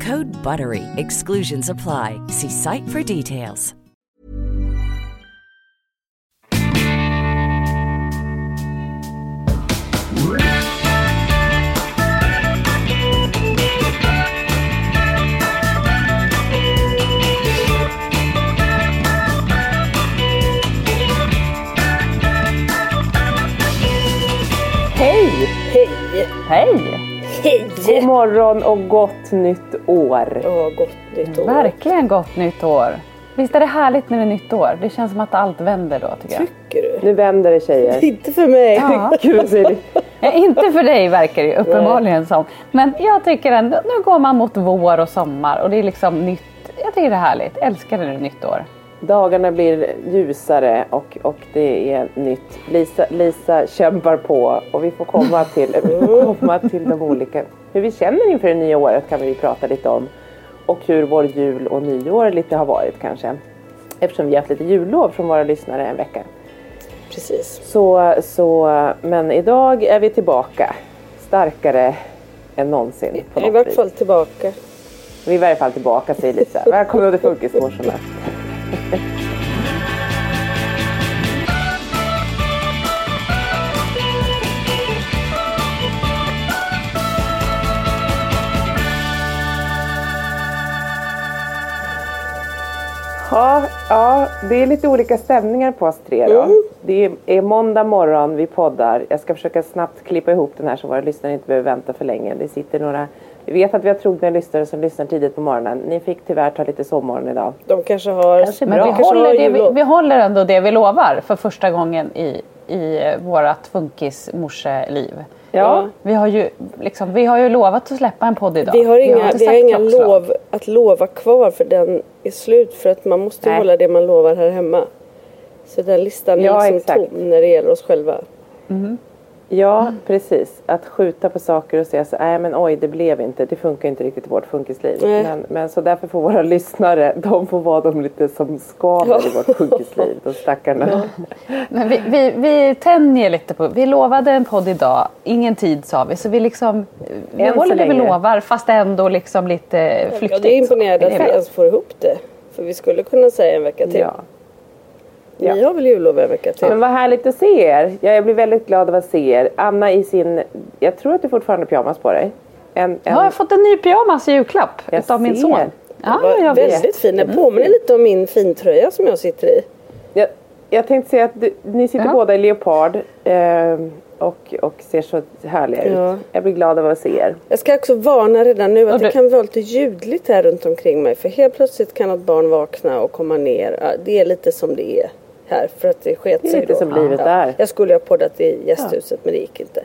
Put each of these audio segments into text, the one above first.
Code BUTTERY. Exclusions apply. See site for details. Hej! Hej! Hej! Hej! God morgon och gott nytt år. Ja, gott nytt år. Verkligen gott nytt år. Visst är det härligt när det är nytt år? Det känns som att allt vänder då tycker jag. Tycker du? Nu vänder det tjejer. Inte för mig. Ja. Gud säger? Ja, inte för dig verkar det uppenbarligen som. Men jag tycker ändå, nu går man mot vår och sommar och det är liksom nytt. Jag tycker det är härligt. Älskar det nytt år. Dagarna blir ljusare och, och det är nytt. Lisa, Lisa kämpar på och vi får komma till, komma till de olika, hur vi känner inför det nya året kan vi prata lite om. Och hur vår jul och nyår lite har varit kanske. Eftersom vi har haft lite jullov från våra lyssnare en vecka. Precis. Så, så, men idag är vi tillbaka. Starkare än någonsin. På I vart fall tillbaka. Vi är i varje fall tillbaka säger Lisa. Välkommen till Funkismorsorna. Ja, ja, det är lite olika stämningar på oss tre då. Det är måndag morgon, vi poddar. Jag ska försöka snabbt klippa ihop den här så våra lyssnare inte behöver vänta för länge. Det sitter några, vi vet att vi har trogna lyssnare som lyssnar tidigt på morgonen. Ni fick tyvärr ta lite sovmorgon idag. De kanske har... Kanske Men vi Kanske håller, har det, vi, vi håller ändå det vi lovar för första gången i, i vårat funkismorseliv. Ja, Vi har, ju, liksom, vi har ju lovat att släppa en podd idag. Vi har inga, vi har sagt inga klockslag. lov att lova kvar för den är slut. För att man måste Nej. hålla det man lovar här hemma. Så den listan är Ja, liksom exakt. tom när det gäller oss själva. Ja precis. Att skjuta på saker och säga så nej men oj det blev inte. Det funkar inte riktigt i vårt funkisliv. Nej. Men, men så därför får våra lyssnare, de får vara de lite som skaver i vårt funkisliv. De stackarna. Men vi, vi, vi tänjer lite på, vi lovade en podd idag, ingen tid sa vi, så vi liksom, vi Än håller det vi lovar fast ändå liksom lite flyktigt. Jag är imponerad att Det vi ens får ihop det. För vi skulle kunna säga en vecka till. Ja. Ni har väl jullov en vecka till? Men vad härligt att se er. Ja, jag blir väldigt glad av att se er. Anna i sin, jag tror att du fortfarande har pyjamas på dig. En, en, Ja, jag har fått en ny pyjamas i julklapp Jag utav min son. Ja, jag vet. väldigt fin. Den påminner lite om min fintröja som jag sitter i. jag, jag tänkte säga att du, ni sitter Ja. båda i leopard. Eh, och, och ser så härliga Ja. ut. Jag blir glad av att se er. Jag ska också varna redan nu att Och det du- kan vara lite ljudligt här runt omkring mig. För helt plötsligt kan något barn vakna och komma ner. Ja, Det är lite som det är här för att det sket Det är sig lite då. som livet är. Jag skulle ha poddat i gästhuset men det gick inte.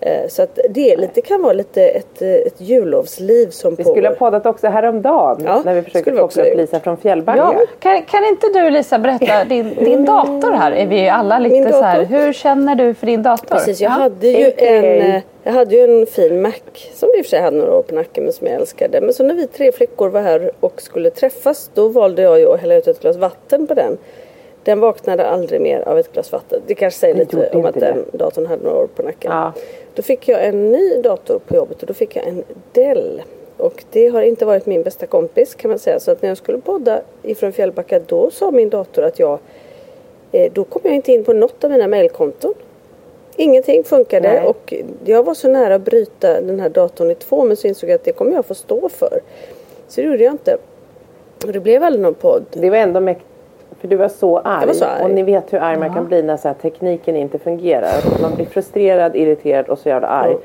Eh, Så att det är lite, kan vara lite ett, eh, ett jullovsliv som Vi pågår. skulle ha poddat också häromdagen Ja, när vi försökte koppla upp. Lisa från Fjällbacka. Ja, kan, kan inte du Lisa berätta, din, din dator här är vi ju alla Min lite så här, dator? hur känner du för din dator? Precis, jag Ja. hade ju en, eh, jag hade ju en fin Mac som i och för sig hade några år på nacken men som jag älskade. Men så när vi tre flickor var här och skulle träffas då valde jag ju att hälla ut ett glas vatten på den. Den vaknade aldrig mer av ett glas vatten. Det kanske säger lite om att den datorn hade några år på nacken. Ja. Då fick jag en ny dator på jobbet och då fick jag en Dell. Och det har inte varit min bästa kompis kan man säga. Så att när jag skulle podda ifrån Fjällbacka då sa min dator att jag eh, då kom jag inte in på något av mina mailkonton. Ingenting funkade Nej. och jag var så nära att bryta den här datorn i två men så insåg jag att det kommer jag få stå för. Så det gjorde jag inte. Och det blev aldrig någon podd. Det var ändå mäktigt. För du var så arg. Var så arg. Och ni vet hur arg man kan bli när så här, tekniken inte fungerar. Man blir frustrerad, irriterad och så jävla arg. Ja.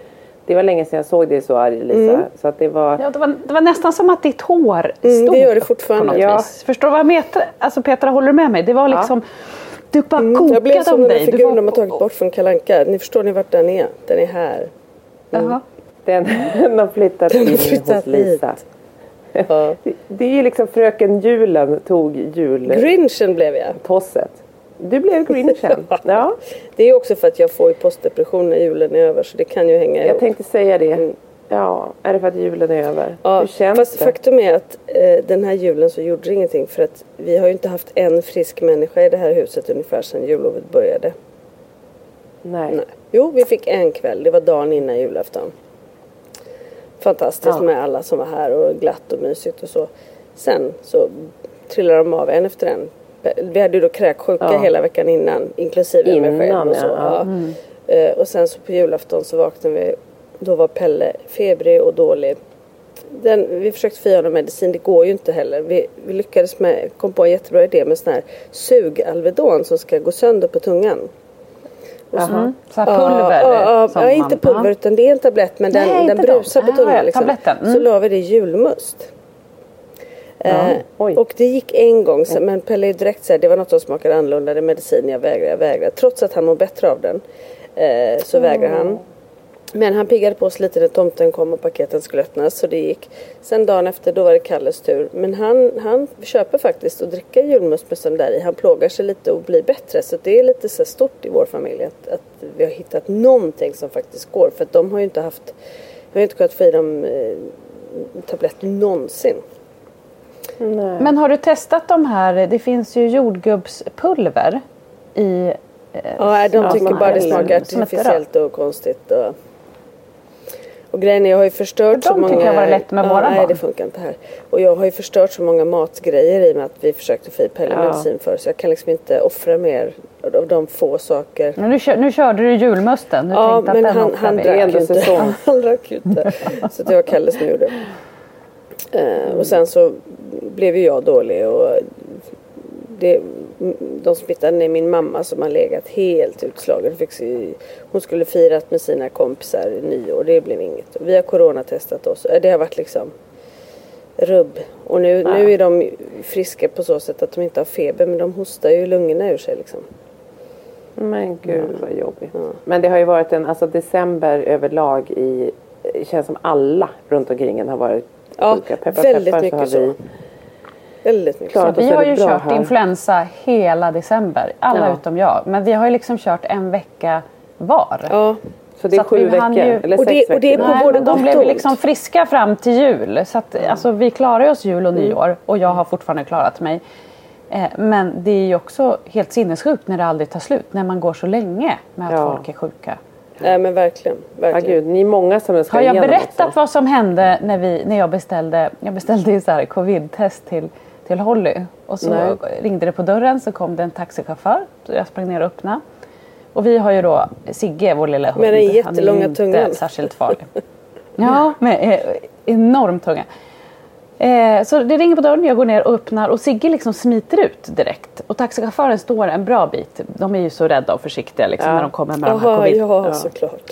Det var länge sedan jag såg dig så arg Lisa. Mm. Så att det var... Ja, det, var, det var nästan som att ditt hår Mm, stod det gör det fortfarande. Ja. vis. Förstår du vad jag menar? Alltså Petra, håller du med mig? Det var liksom, du bara Mm, jag blev kokade som om den där dig. Figuren var- de har tagit bort från Kalanka. Ni förstår ni vart den är? Den är här. Jaha. Den, den har flyttat Den har in flyttat hos Lisa. hit. Ja. Det, det är liksom fröken julen tog jultosset. Grinchen blev jag. Du blev grinchen. ja, Det är också för att jag får ju postdepression när julen är över så det kan ju hänga jag ihop. tänkte säga det. Ja, är det för att julen är över? Mm. Ja, Hur känns fast det? faktum är att eh, den här julen så gjorde det ingenting för att vi har ju inte haft en frisk människa i det här huset ungefär sedan jullovet började. Nej. Nej. Jo, vi fick en kväll. Det var dagen innan julafton. Fantastiskt Ja. med alla som var här och glatt och mysigt och så. Sen så trillade de av en efter en. Vi hade ju då kräksjuka Ja. hela veckan innan, inklusive mig själv Innan, och så. ja. Ja. Eh, Och sen så på julafton så vaknade vi. Då var Pelle febrig och dålig. Den, vi försökte få honom medicin, det går ju inte heller. Vi, vi lyckades med, kom på en jättebra idé med sån här sug-Alvedon som ska gå sönder på tungan. Jaha. Så pulver? Ja, ja, ja, inte pulver utan det är en tablett men den, Nej, den brusar på Ah, tungan. liksom. Mm. Så la vi det i julmust. Eh, och det gick en gång sen, men Pelle är direkt så här, det var något som smakade annorlunda, det är medicin, jag vägrar, jag vägrar. Trots att han mår bättre av den eh, så vägrar han. Men han piggade på sig lite när tomten kom och paketen skulle öppnas så det gick. Sen dagen efter då var det Kalles tur. Men han, han köper faktiskt att dricka julmust med sån där i. Han plågar sig lite och blir bättre. Så det är lite så stort i vår familj att, att vi har hittat någonting som faktiskt går. För att de har ju inte haft, vi har inte kunnat få i dem eh, tabletter någonsin. Men har du testat de här, det finns ju jordgubbspulver i Ja, de tycker bara det häller smakar artificiellt och konstigt. Och, och grejen är, jag har ju förstört För så de många... tycker jag var lätt med våra Nej, barn. det funkar inte här. Och jag har ju förstört så många matgrejer i och med att vi försökte få i Pelle Ja. medicin för Så jag kan liksom inte offra mer av de få saker. Nu, kör, nu körde du julmusten. Du Ja, tänkte men han, han är drack inte. Han drack ju inte. Så det var Kalle som gjorde. Eh, och sen så blev ju jag dålig och det, de smittade ner min mamma som har legat helt utslagen. Hon skulle firat med sina kompisar i nyår. Det blev inget. Vi har coronatestat oss. Eh, Det har varit liksom rubb. Och nu, nu är de friska på så sätt att de inte har feber men de hostar ju lungorna ur sig liksom. Men gud vad jobbigt. Men det har ju varit en, alltså december överlag i, det känns som alla runt omkring en har varit Ja, sjuka. Peppar, väldigt peppar, mycket så så. Väldigt mycket. klarat Vi har ju kört här. influensa hela december. Alla Ja. utom jag. Men vi har ju liksom kört en vecka var. Ja. Så det är Så sju veckor, ju- eller Och det- sex och det är på Nej, både men de blev liksom friska fram till jul. Så att, alltså, vi klarar oss jul och nyår och jag har fortfarande klarat mig. Eh, men det är ju också helt sinnessjukt när det aldrig tar slut. När man går så länge med att Ja. folk är sjuka. Nej men verkligen. Verkligen. gud, ni är många som ska Har jag berättat också. vad som hände när, vi, när jag beställde, jag beställde ju så här covid-test till, till Holly. Och så Nej. ringde det på dörren så kom det en taxichaufför. Så jag sprang ner och öppnade. Och vi har ju då Sigge, vår lilla hund. Med den Han är ju jättelånga inte tungan. särskilt farlig. ja, med eh, enorm tunga. Eh, så det ringer på dörren, jag går ner och öppnar och Sigge liksom smiter ut direkt. Och taxichauffören står en bra bit. De är ju så rädda och försiktiga liksom, Ja. när de kommer med de här covid. ja, såklart.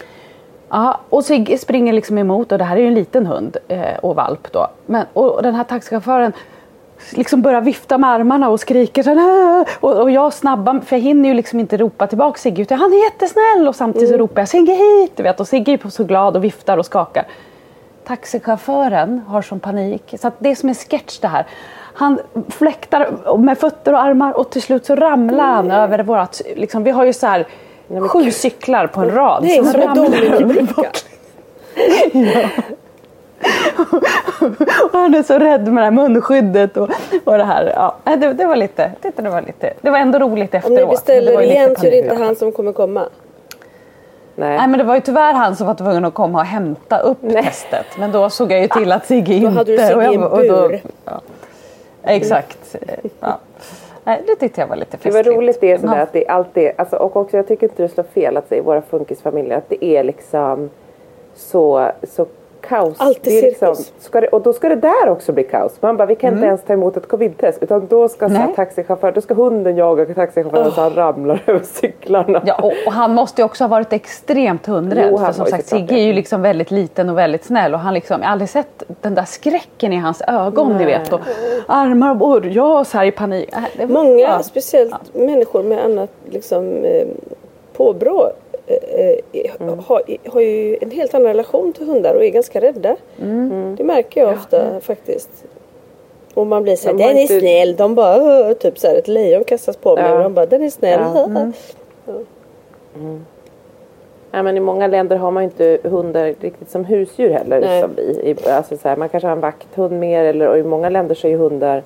Ja, och Sigge springer liksom emot och det här är ju en liten hund eh, och valp då. Men, och den här taxichauffören liksom börjar vifta med armarna och skriker så här, "Åh!" och, och jag snabba, för jag hinner ju liksom inte ropa tillbaka Sigge utan han är jättesnäll och samtidigt så ropar jag Sigge hit! Du vet, och Sigge är så glad och viftar och skakar. Taxichauffören har som panik, så det är som en sketch det här. Han fläktar med fötter och armar och till slut så ramlar han över vårat, liksom, vi har ju så här sju cyklar på en rad. Det är Så som en ramlar över dominobricka. och han är så rädd med det här munskyddet och, och det här. Ja, nej, det, det var lite, tyckte det var lite, det var ändå roligt efteråt. Om ni men det beställer igen så är det inte han som kommer komma. Nej. Nej men det var ju tyvärr han som var tvungen att komma och hämta upp testet. Men då såg jag ju till att Sigge inte... hade du Sigge och i en och då- bur. ja. Exakt. Ja. Nej, det tyckte jag var lite Det festligt. var roligt det är sådär att det är alltid, alltså, och också jag tycker inte det slår fel att säga i våra funkisfamiljer att det är liksom så, så kaos. Alltid det är liksom, cirkus. ska det, och då ska det där också bli kaos. Man bara, vi kan inte ens ta emot ett covid-test utan då ska så här, Mm. Nej. taxichaufför, då ska hunden jaga taxichauffören så han ramlar över cyklarna. Ja, och, och han måste ju också ha varit extremt hundrädd. Jo, för som sagt, Sigge är ju liksom väldigt liten och väldigt snäll. Och han liksom, jag har aldrig sett den där skräcken i hans ögon, ni vet. Och armar och börjar så här i panik. Äh, Många, ja. speciellt människor med annat liksom, eh, påbrå Mm. har, har ju en helt annan relation till hundar och är ganska rädda. Mm. Det märker jag ofta faktiskt. Och man blir såhär, den är inte- snäll. De bara, typ såhär ett lejon kastas på mig Ja. och de bara, den är snäll. Ja. Mm. Ja, men I många länder har man ju inte hundar riktigt som husdjur heller. Nej. Som vi. I, alltså så här, man kanske har en vakthund mer eller, och i många länder så är ju hundar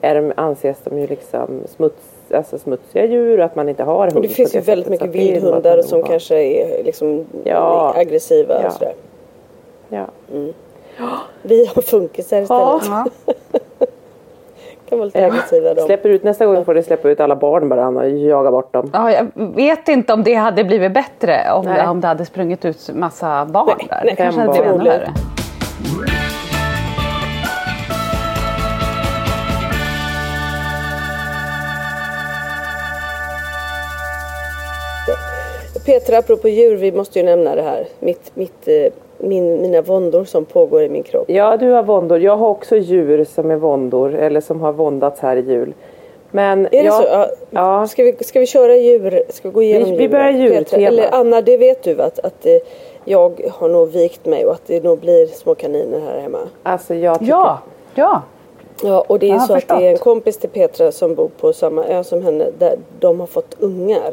är de, anses de ju liksom smuts, alltså smutsiga djur och att man inte har hund Och det finns ju väldigt mycket det vildhundar som har. kanske är liksom Ja. aggressiva Ja. och sådär. Ja. Vi har funkisar istället. Ja. Kan vara lite aggressiva de. Släpper ut, nästa gång får du släppa ut alla barn bara och jaga bort dem. Ja, jag vet inte om det hade blivit bättre om, Nej. om det hade sprungit ut massa barn Nej, där. nej, det kanske hade blivit ännu värre. Petra, apropå djur, vi måste ju nämna det här. Mitt, mitt, eh, min, mina våndor som pågår i min kropp. Ja, du har våndor. Jag har också djur som är våndor eller som har våndats här i jul. Men Är det jag, så? Ja. Ja. Ska, vi, ska vi köra djur? Ska vi gå igenom Vi- vi börjar djurtema. Eller Anna, det vet du att, att eh, jag har nog vikt mig och att det nog blir små kaniner här hemma. Alltså jag tycker... Ja, ja. Ja, och det är så att förstått. det är en kompis till Petra som bor på samma ö som henne där de har fått ungar.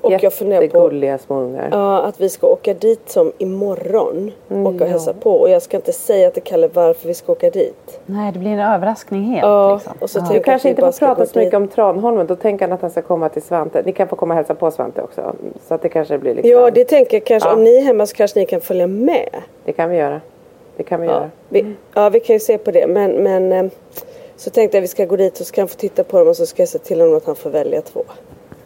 Och jag funderar på små ungar. Ja, att vi ska åka dit som imorgon. Mm, åka och hälsa på. Och jag ska inte säga till Kalle varför vi ska åka dit. Nej, det blir en överraskning helt. Ja, liksom. och så ja. Du jag kanske inte får ska prata så mycket om Tranholmen. Då tänker han att han ska komma till Svante. Ni kan få komma och hälsa på Svante också. Så att det kanske blir liksom... Ja, det tänker jag kanske. Ja. Om ni är hemma så kanske ni kan följa med. det kan vi göra. Det kan vi Ja, göra. vi, ja, vi kan ju se på det. Men, men eh, så tänkte jag att vi ska gå dit och så kan han få titta på dem och så ska jag säga till honom att han får välja två.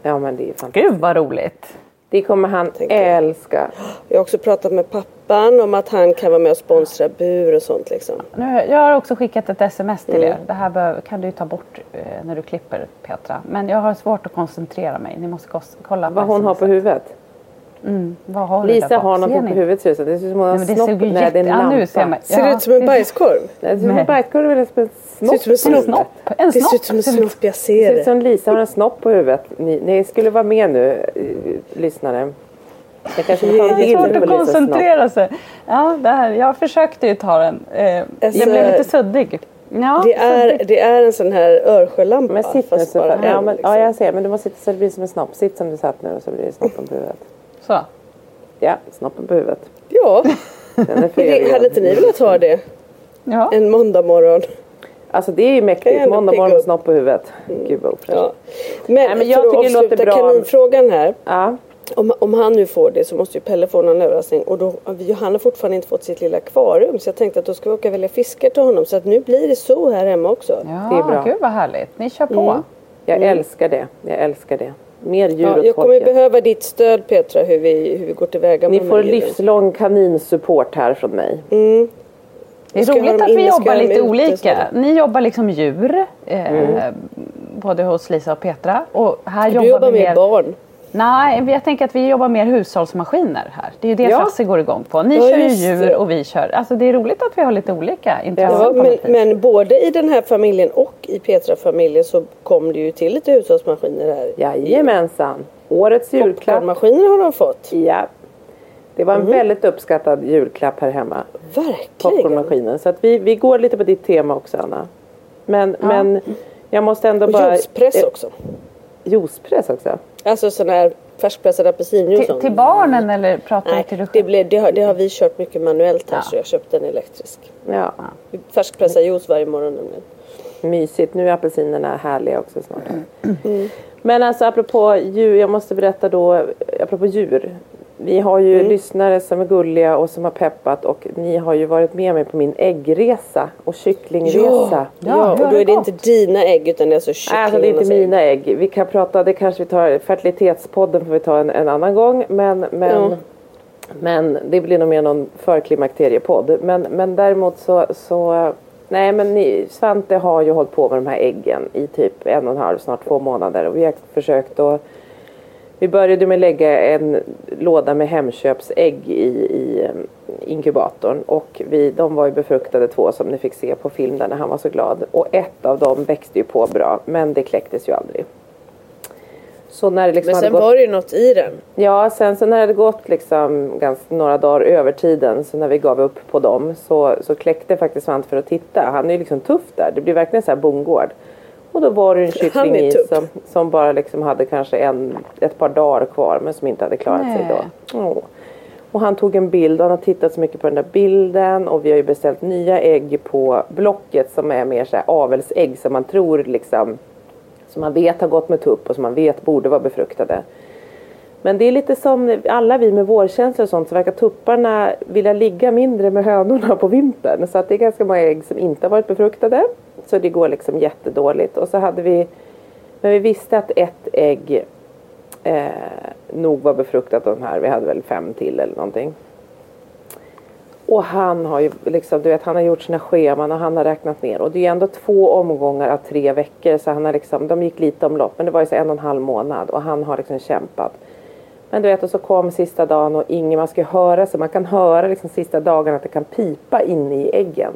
Ja men det är fantastiskt. Gud vad roligt. Det kommer han älska. Jag har också pratat med pappan om att han kan vara med och sponsra bur och sånt liksom. Nu, jag har också skickat ett sms till Mm. er. Det här bör, kan du ta bort eh, när du klipper Petra. Men jag har svårt att koncentrera mig. Ni måste kolla Vad hon har på huvudet. Vad har Lisa har ni? på huvudet ser det ut som. Det ser ut som hon har snopp. Nej det är en lampa. ser det ut som en bajskorv? Det ser ut som en bajskorv eller som en Ser ut snopp. som en En snopp. snopp. En Det ser snopp. ut som en snopp, jag Det ser ser ut det. som Lisa har en snopp på huvudet. Ni, ni skulle vara med nu, eh, lyssnare. Jag kanske får ta en Det är bild på Lisas snopp. koncentrera sig. Ja, det här, jag försökte ju ta den. Eh, Alltså, jag blev lite suddig. Ja, Det är, det är en sån här Örsjölampa. Men sitt nu så. bara Ja, en, men, liksom. ja jag ser. Men du måste sitta så det blir som en snopp. Sitt som du satt nu och så blir det snoppen på huvudet. Så. Ja, snoppen på huvudet. ja. Den är Det, hade inte ni velat ha det? Ja. En måndag morgon. Alltså det är ju mäktigt. Måndag morgon upp. snopp på huvudet. Gud vad ofräscht. Ja. Men, Nej, men jag för att tycker det låter avsluta bra. kaninfrågan här. Ja. Om, om han nu får det så måste ju Pelle få någon överraskning. Och då, han har fortfarande inte fått sitt lilla akvarium. Så jag tänkte att då ska vi åka och välja fiskar till honom. Så att nu blir det så här hemma också. Ja, Det är bra. gud vad härligt. Ni kör på. Jag älskar det. Jag älskar det. Mer djur Ja, åt jag kommer folket. behöva ditt stöd Petra hur vi, hur vi går tillväga Ni med får livslång kaninsupport här från mig. Det är roligt dem att vi jobbar lite olika. Ni jobbar liksom djur. Eh, Mm. Både hos Lisa och Petra. Och här Du jobbar jobbar vi med mer... barn. Nej, jag tänker att vi jobbar mer hushållsmaskiner här. Det är ju det Ja. Frasse går igång på. Ni Ja, kör ju djur och vi kör. Alltså det är roligt att vi har lite olika intressen. Ja, men, men både i den här familjen och i Petra-familjen så kom det ju till lite hushållsmaskiner här. Jajamensan. Årets julklapp. Popcornmaskiner har de fått. Ja. Det var en väldigt uppskattad julklapp här hemma. Verkligen. Popcornmaskinen. Så att vi, vi går lite på ditt tema också Anna. Men, men jag måste ändå Och bara... juicepress eh, också. Juicepress också? Alltså sån här färskpressad apelsinjuice. till, till barnen eller pratar du till dig det, själv? blev, det, har, det har vi kört mycket manuellt här Ja. så jag köpte en elektrisk. Ja. Vi färskpressar juice varje morgon nämligen. Mysigt. Nu är apelsinerna härliga också snart. Men alltså apropå djur, jag måste berätta då, apropå djur. Vi har ju lyssnare som är gulliga och som har peppat och ni har ju varit med mig på min äggresa och kycklingresa. ja, hur och då är det gått? inte dina ägg utan det är alltså Nej, alltså det är inte kycklingarnas ägg. mina ägg. Vi kan prata, det kanske vi tar, fertilitetspodden får vi ta en, en annan gång. Men, men, Ja. men det blir nog mer någon förklimakteriepodd. Men, men däremot så, så nej men ni, Svante har ju hållit på med de här äggen i typ en och en halv, snart två månader. Och vi har försökt att vi började med att lägga en låda med Hemköpsägg i, i um, inkubatorn och vi, de var ju befruktade två som ni fick se på film där när han var så glad. Och ett av dem växte ju på bra men det kläcktes ju aldrig. Så när det liksom Men sen gått... var det ju något i den. Ja, sen så när det hade gått liksom ganska några dagar över tiden så när vi gav upp på dem så, så kläckte faktiskt Svante för att titta. Han är ju liksom tuff där. Det blir verkligen så här bondgård. Och då var det en kyckling i som, som bara liksom hade kanske en, ett par dagar kvar men som inte hade klarat sig Nej. då. Åh. Och han tog en bild och han har tittat så mycket på den där bilden och vi har ju beställt nya ägg på Blocket som är mer så här avelsägg som man tror liksom som man vet har gått med tupp och som man vet borde vara befruktade. Men det är lite som alla vi med vårkänslor och sånt så verkar tupparna vilja ligga mindre med hönorna på vintern. Så att det är ganska många ägg som inte har varit befruktade. Så det går liksom jättedåligt. Och så hade vi, men vi visste att ett ägg eh, nog var befruktat av de här. Vi hade väl fem till eller någonting. Och han har ju liksom, du vet, han har gjort sina scheman och han har räknat ner. Och det är ändå två omgångar av tre veckor. Så han har liksom, de gick lite omlopp. Men det var ju så en och en halv månad. Och han har liksom kämpat. Men du vet, och så kom sista dagen och ingen, man ska höra så man kan höra liksom sista dagen att det kan pipa inne i äggen.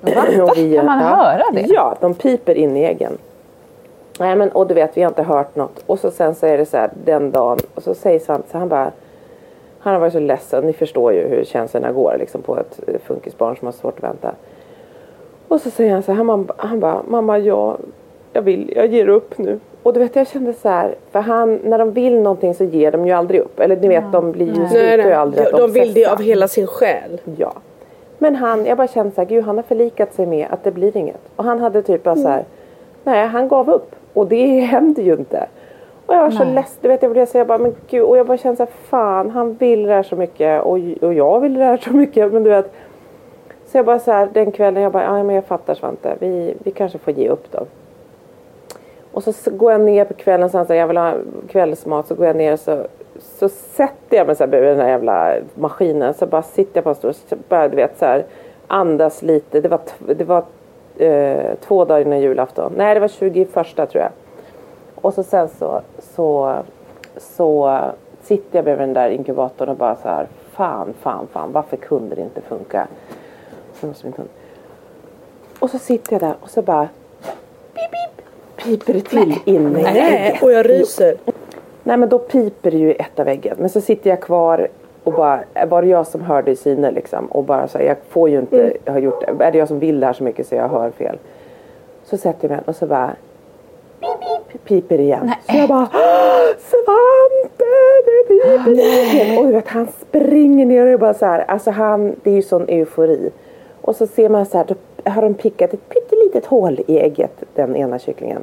Va? Kan man höra det? Ja, de piper in i äggen. Nej men och du vet vi har inte hört något. Och så sen så är det så här den dagen och så säger Svante så han bara Han har varit så ledsen, ni förstår ju hur känslorna går liksom på ett funkisbarn som har svårt att vänta. Och så säger han så här, han, han bara mamma jag, jag vill, jag ger upp nu. Och du vet jag kände så här, för han, när de vill någonting så ger de ju aldrig upp. Eller ni vet de blir ju, Nej, slutar ju aldrig Ja, att de vill det av hela sin själ. Ja. Men han, jag bara kände så här, gud han har förlikat sig med att det blir inget. Och han hade typ bara så här, nej han gav upp. Och det händer ju inte. Och jag var så ledsen, du vet jag blev så jag bara, men gud. Och jag bara kände så här, fan han vill det här så mycket. Och, och jag vill det här så mycket. Men du vet. Så jag bara så här, den kvällen, jag bara, ja men jag fattar Svante. Vi, vi kanske får ge upp då. Och så går jag ner på kvällen, så här, jag vill ha kvällsmat, så går jag ner och så, så sätter jag mig så här bredvid den här jävla maskinen. Så bara sitter jag på en stol och bara du vet så här andas lite. Det var, det var eh, två dagar innan julafton. Nej det var 21 tror jag. Och så sen så, så, så sitter jag bredvid den där inkubatorn och bara så här fan, fan, fan varför kunde det inte funka? Så måste. Och så sitter jag där och så bara pip, pip, piper det till inne i Nej, och jag ryser. Nej men då piper det ju i ett av äggen. Men så sitter jag kvar och bara, var det jag som hörde i syne liksom? Och bara så här, jag får ju inte ha gjort det. Är det jag som vill det här så mycket så jag hör fel? Så sätter jag mig och så bara pip, pip, piper igen. Så jag bara "Åh, Svante det piper igen. Och du vet han springer ner och är bara så här. Alltså han, det är ju sån eufori. Och så ser man så här, då har de pickat ett pyttelitet hål i ägget, den ena kycklingen.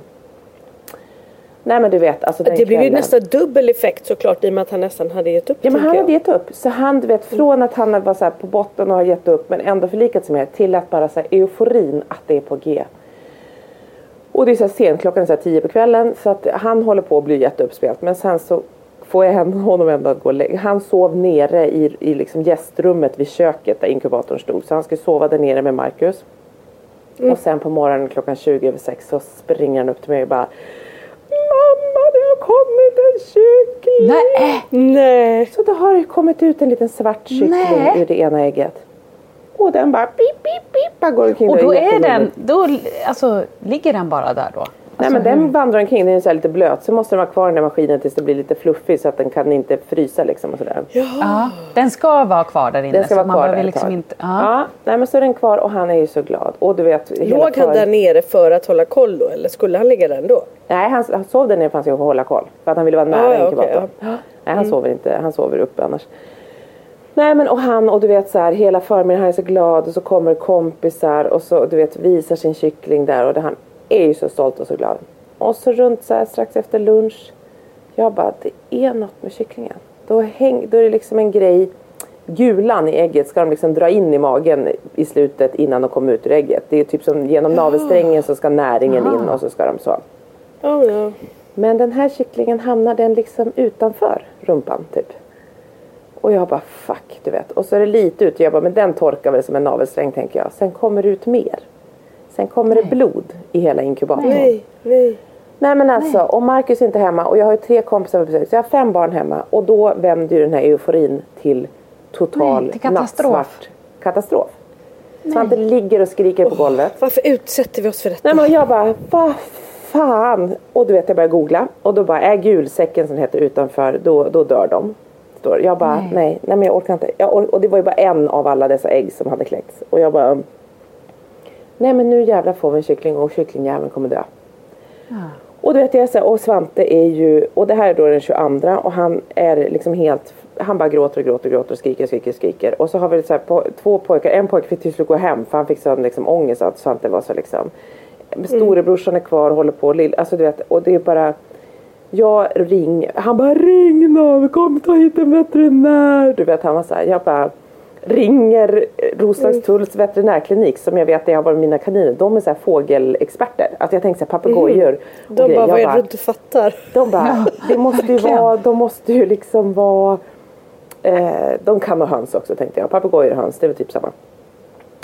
Nej men du vet, alltså Det blev ju nästan dubbel effekt såklart i och med att han nästan hade gett upp. Ja men han jag. hade gett upp. Så han du vet från att han var så här på botten och har gett upp men ändå förlikat sig med det till att bara så här euforin att det är på G. Och det är så här sent, klockan är så här tio på kvällen så att han håller på att bli jätteuppspelt men sen så får jag honom ändå att gå och lägga. Han sov nere i, i liksom gästrummet vid köket där inkubatorn stod så han skulle sova där nere med Marcus. Och sen på morgonen klockan 20 över sex så springer han upp till mig och bara Mamma det har kommit en Nej. Nej. Så då har det kommit ut en liten svart kyckling Nej. ur det ena ägget. Och den bara pip, pip, pip, bara går omkring Och då är den, då alltså, ligger den bara där då? Nej Alltså, men den vandrar omkring, den är så här lite blöt. Så måste den vara kvar i den där maskinen tills det blir lite fluffig så att den kan inte frysa liksom och sådär. Ja, den ska vara kvar där inne. Den ska vara kvar där liksom inte, Ja. ja. nej men så är den kvar och han är ju så glad. Och du vet, Låg han för- där nere för att hålla koll då eller skulle han ligga där ändå? Nej han, han sov där nere för att han skulle hålla koll. För att han ville vara nära Ah, ja, inkubatorn. Mm. Nej han sover inte, han sover uppe annars. Nej men och han och du vet så här hela förmiddagen han är så glad och så kommer kompisar och så du vet visar sin kyckling där och det, han är ju så stolt och så glad. Och så runt så här strax efter lunch. Jag bara det är något med kycklingen. Då, häng, då är det liksom en grej. Gulan i ägget ska de liksom dra in i magen i slutet innan de kommer ut ur ägget. Det är typ som genom navelsträngen så ska näringen in och så ska de så. Oh, ja. Men den här kycklingen hamnar den liksom utanför rumpan typ. Och jag bara fuck du vet. Och så är det lite ut. Jag bara men den torkar väl som en navelsträng tänker jag. Sen kommer det ut mer. Sen kommer det blod i hela inkubatorn. Nej. Nej, nej. men alltså och Marcus är inte hemma och jag har ju tre kompisar på besök. Så jag har fem barn hemma. Och då vänder ju den här euforin till total Nej, till katastrof. nattsvart katastrof. Svante ligger och skriker på golvet. Varför utsätter vi oss för detta? Nej men jag bara, vad fan. Och du vet jag börjar googla och då bara, är gulsäcken som heter utanför, då, då dör de. Jag bara, nej. nej, men jag orkar inte. Jag or- och det var ju bara en av alla dessa ägg som hade kläckts. Och jag bara, nej men nu jävlar får vi en kyckling och kycklingjäveln kommer dö. Och du vet jag säger, och Svante är ju, och det här är då den 22 och han är liksom helt, han bara gråter och gråter och gråter och skriker, skriker, skriker. Och så har vi så här, på, två pojkar, en pojke fick till slut gå hem för han fick sån liksom ångest att Svante var så liksom. Storebrorsan är kvar och håller på, lill, alltså du vet, och det är bara jag ringer, han bara ring nu, kom ta hit en veterinär. Du vet han var så här, jag bara ringer Roslagstulls veterinärklinik som jag vet det har varit mina kaniner. De är så här fågelexperter. Alltså jag tänker så här papegojor. och De grejer. bara, Jag vad är det du inte fattar? de bara, det måste ju vara, de måste ju liksom vara eh, De kan ha höns också tänkte jag. Papegojor och höns, det är väl typ samma.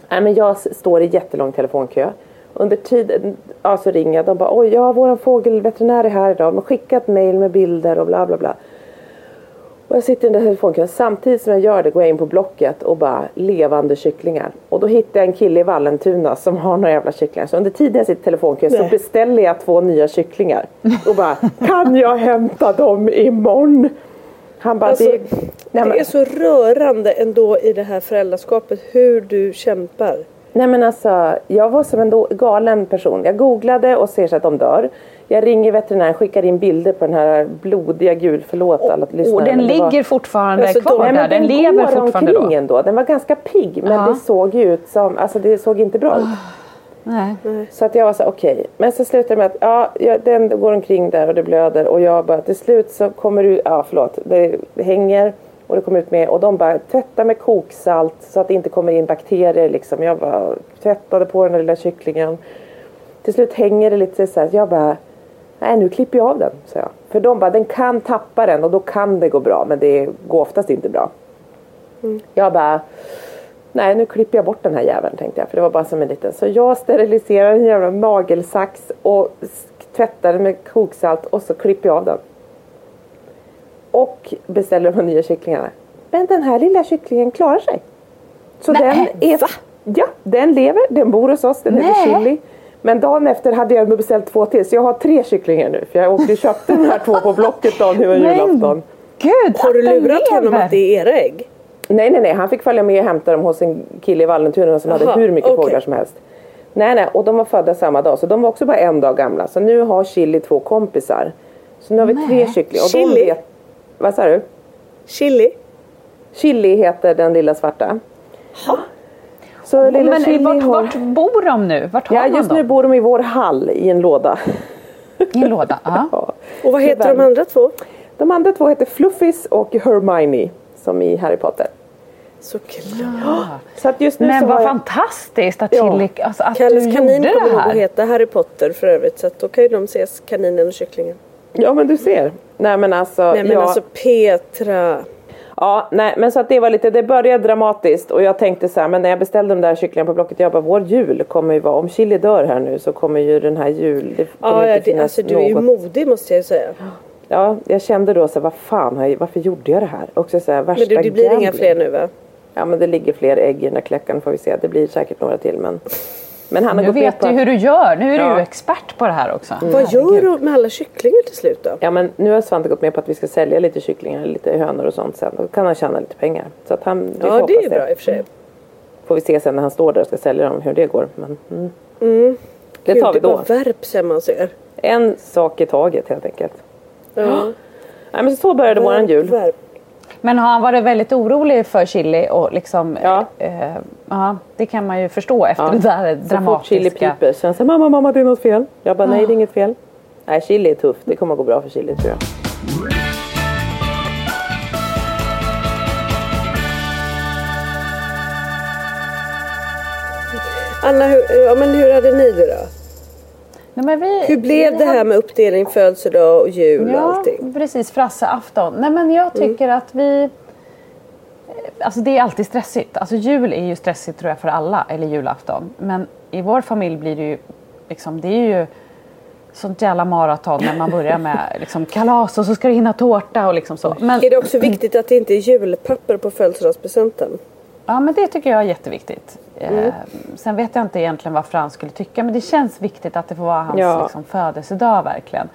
Nej men jag står i jättelång telefonkö. Under tiden, ja så ringer jag. De bara, oj ja våran fågelveterinär är här idag. De har skickat mail med bilder och bla bla bla. Och jag sitter i den där telefonkön. Samtidigt som jag gör det går jag in på Blocket och bara levande kycklingar. Och då hittar jag en kille i Vallentuna som har några jävla kycklingar. Så under tiden jag sitter i telefonkön så beställer jag två nya kycklingar. Och bara, kan jag hämta dem imorgon? Han bara, Alltså, det, nej, Det är så rörande ändå i det här föräldraskapet hur du kämpar. Nej men alltså, jag var som en galen person. Jag googlade och ser så att de dör. Jag ringer veterinären, skickar in bilder på den här blodiga gul, förlåt alla lyssnare. Och den det var- ligger fortfarande Alltså, kvar Nej, där. Den, den lever fortfarande då. ändå. Den var ganska pigg men Ja. det såg ju ut som, alltså det såg inte bra ut. Nej. Så att jag var så här, okej. Men så slutade det med att ja, den går omkring där och det blöder och jag bara till slut så kommer du, ja förlåt, det hänger och det kommer ut med och de bara tvätta med koksalt så att det inte kommer in bakterier liksom. Jag bara tvättade på den där lilla kycklingen. Till slut hänger det lite så här, jag bara Nej nu klipper jag av den, sa jag. För de bara, den kan tappa den och då kan det gå bra men det går oftast inte bra. Jag bara Nej nu klipper jag bort den här jäveln tänkte jag för det var bara som en liten. Så jag steriliserar en jävla nagelsax och tvättar den med koksalt och så klipper jag av den. Och beställer de nya kycklingarna. Men den här lilla kycklingen klarar sig. Så Nej, den är... Ja, den lever, den bor hos oss, den Nej. Chili. Men dagen efter hade jag ändå beställt två till så jag har tre kycklingar nu. För jag åkte och köpte de här två på Blocket dagen över julafton. Gud, Har du lurat honom att det är era ägg? Nej, nej, nej. Han fick följa med och hämta dem hos en kille i Vallentuna som hade Aha, hur mycket okej. fåglar som helst. Nej, nej. Och de var födda samma dag. Så de var också bara en dag gamla. Så nu har Chili två kompisar. Så nu har vi tre kycklingar. Och de Chili? vet... Vad sa du? Chili? Chili heter den lilla svarta. Så lilla Men Chili vart, har... vart bor de nu? Vart har Ja, man just dem? nu bor de i vår hall i en låda. I en låda? Ja. Ja. Och vad heter Tyvärr. de andra två? De andra två heter Fluffis och Hermione. Som i Harry Potter. Såklart. Så att just nu så Men har vad jag... fantastiskt att, Ja. Chili, alltså, att Kalles du kanin gjorde kommer det nog att här. heta Harry Potter för övrigt så att då kan ju de ses, kaninen och kycklingen. Ja men du ser. Nej men alltså. Nej men jag... alltså Petra. Ja, nej, men så att det var lite, det började dramatiskt och jag tänkte så här, men när jag beställde de där kycklingarna på Blocket, jag bara, vår jul kommer ju vara, om Chili dör här nu så kommer ju den här jul, det kommer Ja, ja inte det, finnas alltså du är ju något. modig måste jag ju säga. ja, jag kände då så här, vad fan, varför gjorde jag det här? Också så här, värsta Men du, det blir inga gambling. fler nu va? Ja men det ligger fler ägg i den där kläckan får vi se. Det blir säkert några till men. Men han har Nu gått vet du att- hur du gör. Nu är du Ja. ju expert på det här också. Vad gör du med alla kycklingar till slut då? Ja men nu har Svante gått med på att vi ska sälja lite kycklingar, lite hönor och sånt sen. Då kan han tjäna lite pengar. Så att han, vi Ja det är bra i och för sig. Får vi se sen när han står där och ska sälja dem hur det går. Men, mm. Det Gud, tar vi Det då. bara värps hemma hos er. En sak i taget helt enkelt. Ja. Nej men så började våran jul. Värp. Men har han varit väldigt orolig för chili och liksom... Ja. Eh, ja, det kan man ju förstå efter Ja. det där Så fort chili dramatiska... piper så han säger mamma, mamma det är något fel. Jag bara nej det är inget fel. Nej chili är tufft, det kommer att gå bra för chili tror jag. Anna, hur, ja, men hur hade ni det då? Nej, vi, Hur blev det här med uppdelning, födelsedag och jul och Ja, allting? precis. Frasseafton. Nej men jag tycker att vi... Alltså det är alltid stressigt. Alltså jul är ju stressigt tror jag för alla, eller julafton. Men i vår familj blir det ju liksom, det är ju sånt jävla maraton när man börjar med liksom kalas och så ska det hinna tårta och liksom så. Men, Är det också viktigt att det inte är julpapper på födelsedagspresenten? ja men det tycker jag är jätteviktigt. Eh, sen vet jag inte egentligen vad Frans skulle tycka men det känns viktigt att det får vara hans Ja. liksom, födelsedag verkligen.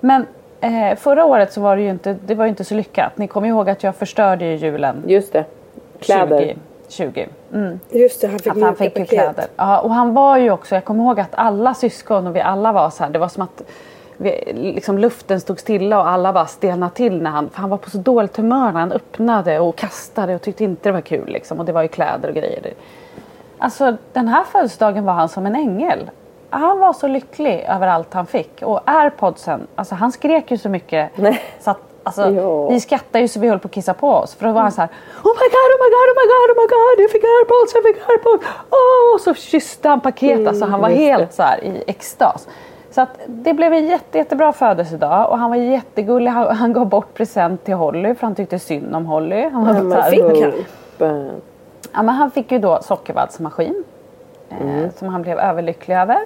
Men eh, förra året så var det ju inte, det var inte så lyckat. Ni kommer ihåg att jag förstörde ju julen Just det. Kläder. 20. 20. Mm. Just det, han fick Att han fick paket. kläder. Ja, och han var ju också, jag kommer ihåg att alla syskon och vi alla var så här, det var som att vi, liksom luften stod stilla och alla bara stelnade till när han, för han var på så dåligt humör när han öppnade och kastade och tyckte inte det var kul liksom. Och det var ju kläder och grejer. Alltså den här födelsedagen var han som en ängel. Han var så lycklig över allt han fick. Och airpodsen, alltså han skrek ju så mycket. Nej. Så att, alltså, Ja. Vi skrattade ju så vi höll på att kissa på oss. För då var han så här Oh my god, oh my god, oh my god, oh my god, jag fick airpods, jag fick airpods. Åh, och så kysste han paket. alltså han var just helt så här i extas. Så att det blev en jätte, jättebra födelsedag och han var jättegullig. Han, han gav bort present till Holly för han tyckte synd om Holly. Han var så här, fick han? Han? Ja, men han fick ju då sockervaddsmaskin eh, som han blev överlycklig över.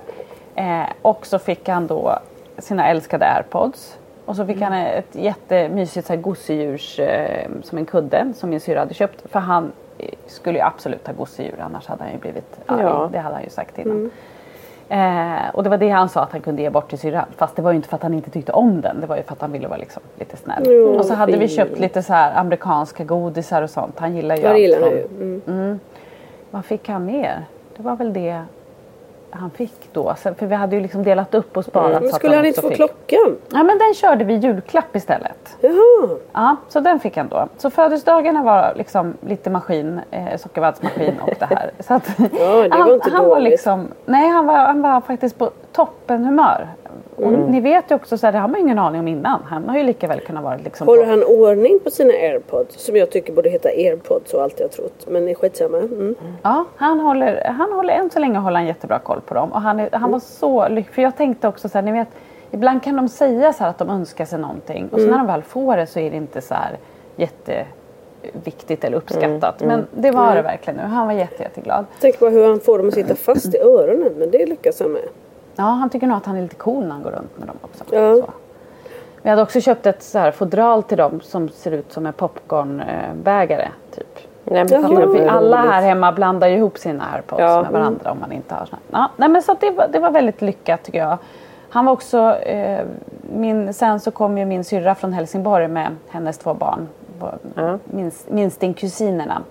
Eh, och så fick han då sina älskade airpods. Och så fick han ett jättemysigt så här, gosedjurs eh, som en kudde som min syrra hade köpt. För han eh, skulle ju absolut ha gosedjur annars hade han ju blivit arg. Ja. Det hade han ju sagt innan. Eh, och det var det han sa att han kunde ge bort till syrran. Fast det var ju inte för att han inte tyckte om den. Det var ju för att han ville vara liksom lite snäll. Jo, och så hade vi fin. köpt lite så amerikanska godisar och sånt. Han gillar ju allt gillar han från- ju. Mm. vad fick han mer? Det var väl det han fick då. För vi hade ju liksom delat upp och sparat. Men så att skulle han inte få fick. klockan? Ja men den körde vi julklapp istället. Jaha. Ja, så den fick han då. Så födelsedagarna var liksom lite maskin, eh, sockervaddsmaskin och det här. Så att, Ja, det var han, inte han var dåligt. liksom, nej han var, han var faktiskt på toppen humör. Och Mm. ni vet ju också, så här, det har man ju ingen aning om innan. Han har ju lika väl kunnat vara liksom Håller han ordning på sina airpods? Som jag tycker borde heta airpods och alltid har trott. Men det är skitsamma. Mm. Ja, han håller, han håller än så länge håller han jättebra koll på dem. Och han, är, han var så lycklig. För jag tänkte också så här, ni vet, ibland kan de säga så att de önskar sig någonting. Och så när de väl får det så är det inte så här jätteviktigt eller uppskattat. Men det var det verkligen nu. Han var jätte, jätteglad. Tänk på hur han får dem att sitta fast i öronen. Men det lyckas han med. Ja, han tycker nog att han är lite cool när han går runt med dem också. Ja. Så. Vi hade också köpt ett så här fodral till dem som ser ut som en popcornbägare. Typ. Nej, men alla här hemma blandar ju ihop sina airpods Ja. med varandra om man inte har såna. Ja, nej men så det, var, det var väldigt lyckat tycker jag. Han var också, eh, min, sen så kom ju min syrra från Helsingborg med hennes två barn. Ja. Minst, minstingkusinerna.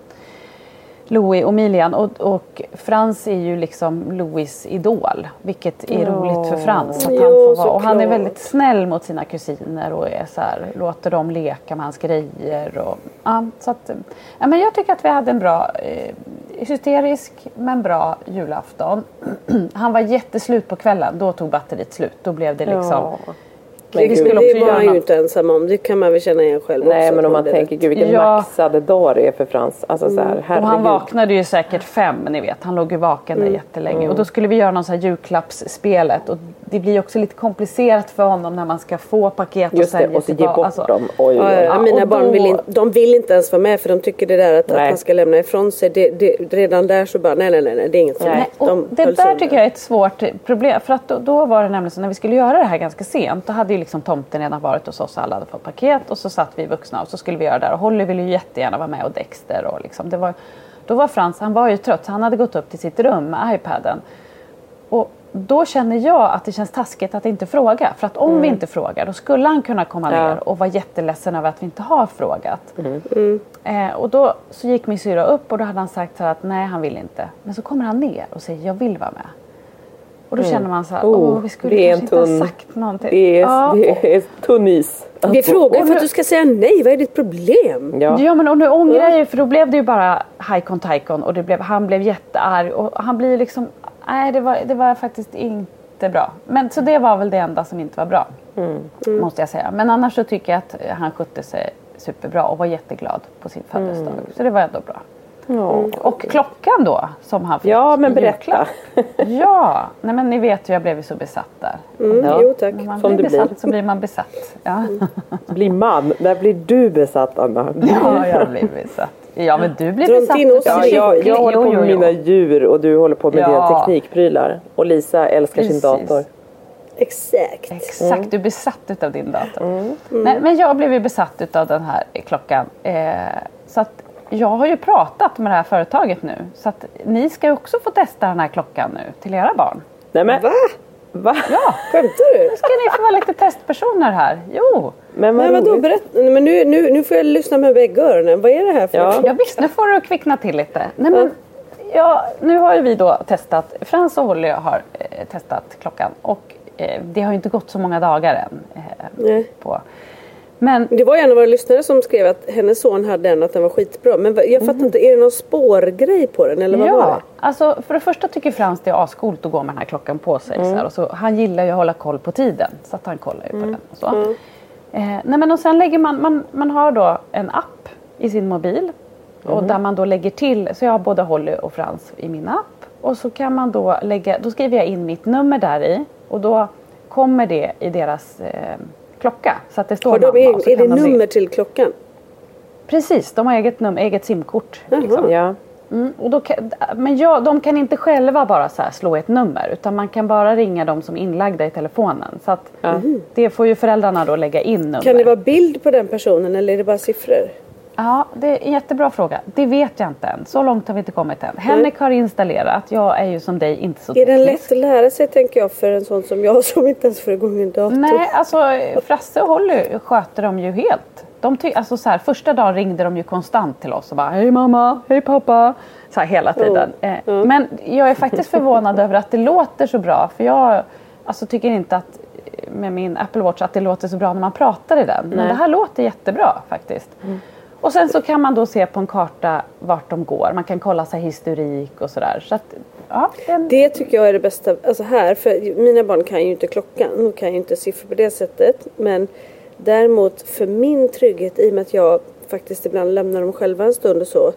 Louis och Milian och, och Frans är ju liksom Louis idol. Vilket är roligt för Frans. Att han får vara. Och han är väldigt snäll mot sina kusiner och är så här, låter dem leka med hans grejer. Och, ja, så att, ja, men jag tycker att vi hade en bra, eh, hysterisk men bra julafton. han var jätteslut på kvällen. Då tog batteriet slut. Då blev det liksom... Ja. Det, Men vi gud, skulle det göra han ju inte ensam om. Det kan man väl känna igen själv Nej också. men att om man det- tänker gud vilken Ja. maxade dag det är för Frans. Alltså så här, Och herregud. han vaknade ju säkert fem, ni vet. Han låg ju vaken där jättelänge. Och då skulle vi göra någon så här julklappsspelet. Och det blir också lite komplicerat för honom när man ska få paket och Just sen det, ge och så ge bort Alltså, dem. Oj, oj, Ja, oj. ja, mina och barn då- vill, inte, de vill inte ens vara med för de tycker det där att, att Nej. man ska lämna ifrån sig. Det, det, redan där så bara nej nej nej, nej det är inget. Nej, och De det där tycker jag är ett svårt problem. För att då, då var det nämligen så när vi skulle göra det här ganska sent. Då hade ju liksom tomten redan varit hos oss alla hade fått paket. Och så satt vi vuxna och så skulle vi göra det här. Och Holly ville ju jättegärna vara med och Dexter. Och liksom, det var, då var Frans, han var ju trött. Så han hade gått upp till sitt rum med iPaden. Och då känner jag att det känns taskigt att inte fråga. För att om vi inte frågar då skulle han kunna komma Ja. ner och vara jätteledsen över att vi inte har frågat. Eh, och då så gick min syra upp och då hade han sagt så att nej han vill inte. Men så kommer han ner och säger jag vill vara med. Och då känner man så här, Oh, åh vi skulle det är en kanske inte tunn- ha sagt någonting. Det är, ja, det är tunn is. Vi frågar för att du ska säga nej. Vad är ditt problem? Ja. Ja men och nu ångrar jag ju för då blev det ju bara Haikon Taikon och det blev, han blev jättearg och han blir liksom, nej det var, det var faktiskt inte bra. Men så det var väl det enda som inte var bra. Måste jag säga. Men annars så tycker jag att han skötte sig superbra och var jätteglad på sin födelsedag. Så det var ändå bra. Ja. Och klockan då som han fick ja, men berätta. Ja, nej men ni vet ju jag blev ju så besatt där. Mm. Jo tack. När man Som blir du blir. besatt så blir man besatt. Ja, Bli man. När blir du besatt Anna? ja jag blir besatt. Ja men du blir besatt. in oss Ja, jag, jag håller Jo, på jo, med jo. mina djur och du håller på med Ja. dina teknikprylar. Och Lisa älskar sin Precis. dator. Exakt. Exakt, du är besatt utav din dator. Nej, men jag blev ju besatt utav den här klockan. Eh, så att jag har ju pratat med det här företaget nu. Så att ni ska ju också få testa den här klockan nu till era barn. Nej men, Va? va? Ja, Skämtar du? nu ska ni få vara lite testpersoner här. Jo, Men vad Nej, vadå. Nej, Men nu, nu, nu får jag lyssna med bägge öronen. Vad är det här för Ja. ja visst nu får du kvickna till lite. Nej, men, ja, nu har ju vi då testat, Frans och Holly har eh, testat klockan. Och eh, det har ju inte gått så många dagar än. Eh, Nej. på. Men Det var ju en av våra lyssnare som skrev att hennes son hade en att den var skitbra. Men jag fattar inte, är det någon spårgrej på den eller vad var Ja, det? alltså för det första tycker Frans det är ascoolt att gå med den här klockan på sig. Så här, och så, han gillar ju att hålla koll på tiden så att han kollar ju på den. Och så. Eh, nej men och sen lägger man, man, man har då en app i sin mobil och där man då lägger till, så jag har både Holly och Frans i min app och så kan man då lägga, då skriver jag in mitt nummer där i och då kommer det i deras eh, klocka. Så att det står Har de mamma så är det nummer till klockan? Precis, de har eget, num- eget simkort. Liksom. Ja. Mm, och då kan, men jag, de kan inte själva bara så här slå ett nummer utan man kan bara ringa de som är inlagda i telefonen. Så att det får ju föräldrarna då lägga in nummer. Kan det vara bild på den personen eller är det bara siffror? Ja, det är en jättebra fråga. Det vet jag inte än. Så långt har vi inte kommit än. Henrik har installerat. Jag är ju som dig inte så Är den teknisk. lätt att lära sig tänker jag för en sån som jag som inte ens får igång en dator? Nej, alltså Frasse och Holly sköter de ju helt. De ty- alltså, så här, första dagen ringde de ju konstant till oss och bara Hej mamma, hej pappa. Så här, hela tiden. Eh, Men jag är faktiskt förvånad över att det låter så bra. För jag alltså, tycker inte att med min Apple Watch att det låter så bra när man pratar i den. Men det här låter jättebra faktiskt. Och sen så kan man då se på en karta vart de går. Man kan kolla så här, historik och sådär. Så att, ja, den, Det tycker jag är det bästa. Alltså här, för mina barn kan ju inte klockan. De kan ju inte siffror på det sättet. Men däremot för min trygghet i och med att jag faktiskt ibland lämnar dem själva en stund och så.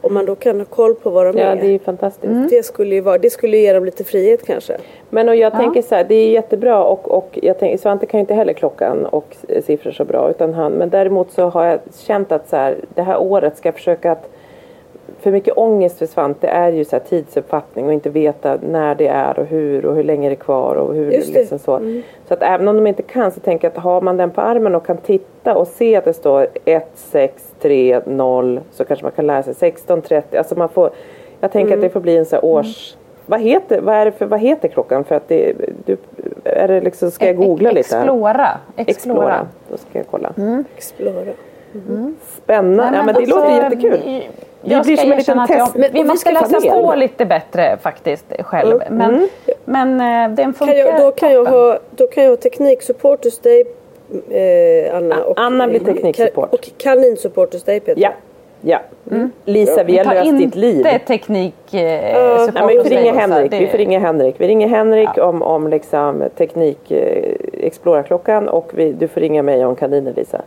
Om man då kan ha koll på vad de ja, är. det är fantastiskt. Det skulle ju vara, det skulle ge dem lite frihet kanske. Men och jag tänker så här, det är jättebra och, och jag tänker, Svante kan ju inte heller klockan och siffror så bra. Utan han, men däremot så har jag känt att så här, det här året ska jag försöka att för mycket ångest för Svante är ju så här tidsuppfattning och inte veta när det är och hur och hur länge det är kvar och hur Just det. liksom så. Så att även om de inte kan så tänker jag att har man den på armen och kan titta och se att det står 1, 6, 3, 0 så kanske man kan lära sig 16, 30. Alltså man får, jag tänker att det får bli en så här års vad heter, vad, är det för, vad heter klockan? För att det, du, är det liksom, ska jag googla lite här? Explora. Explora. Explora. Då ska jag kolla. Explora. Spännande. Nej, ja, men det alltså, låter jättekul. Jag blir ska som en liten test. jag, Men- vi och vi måste ska läsa fundera. på lite bättre faktiskt själv. Men, men eh, den funkar Kan jag, då, kan jag ha, då kan jag ha tekniksupport hos dig eh, Anna. Och, Anna blir tekniksupport. Och kaninsupport hos dig Peter. Ja. Ja. Lisa, vi har Ta löst ditt liv. inte teknik eh, Ja, Nej, men vi hos får dig, ringa. Henrik. Det- Vi får ringa Henrik. Vi ringer Henrik om, om liksom teknik, eh, Explora-klockan och vi, du får ringa mig om kaniner Lisa.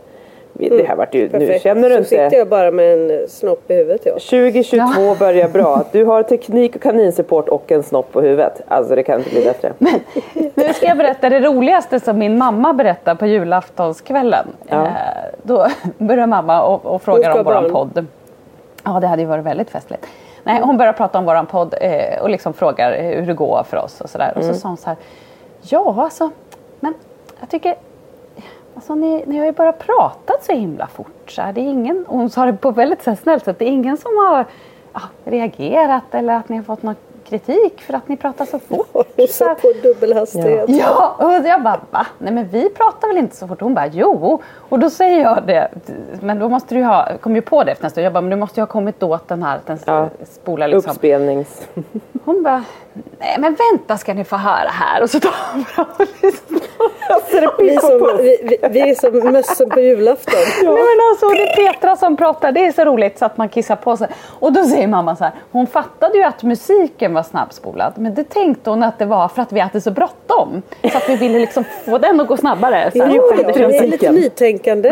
Det här vart ju, nu Perfekt. känner du så inte. sitter jag bara med en snopp i huvudet ja. 2022 börjar bra. Du har teknik och kaninsupport och en snopp på huvudet. Alltså det kan inte bli bättre. Nu ska jag berätta det roligaste som min mamma berättade på julaftonskvällen. Ja. Eh, då börjar mamma och, och frågar om våran barn. podd. Ja, det hade ju varit väldigt festligt. Nej, hon börjar prata om våran podd eh, och liksom frågar hur det går för oss och sådär. Och så sa hon så här. Ja, alltså, men jag tycker Alltså ni, ni har ju bara pratat så himla fort. Så här. Det är ingen, och hon sa det på väldigt så snällt sätt. Det är ingen som har ja, reagerat eller att ni har fått någon kritik för att ni pratar så fort. Hon Så här. satt på dubbel hastighet. Ja, och jag bara va? Nej men vi pratar väl inte så fort? Hon bara jo. Och då säger jag det. Men då måste du ha, kom ju på det efter en stund. Jag bara men du måste ju ha kommit att den här att den Ja. spolar liksom. Uppspelnings... Hon bara nej men vänta ska ni få höra här. Och så tar hon fram och lyssnar. Alltså det Vi, är som, vi, vi, vi är som mössen på julafton. Nej men alltså det är Petra som pratar, det är så roligt så att man kissar på sig. Och då säger mamma så här, hon fattade ju att musiken var snabbspolad. Men det tänkte hon att det var för att vi hade så bråttom. Så att vi ville liksom få den att gå snabbare. Så. Jo, ja, det är lite nytänkande.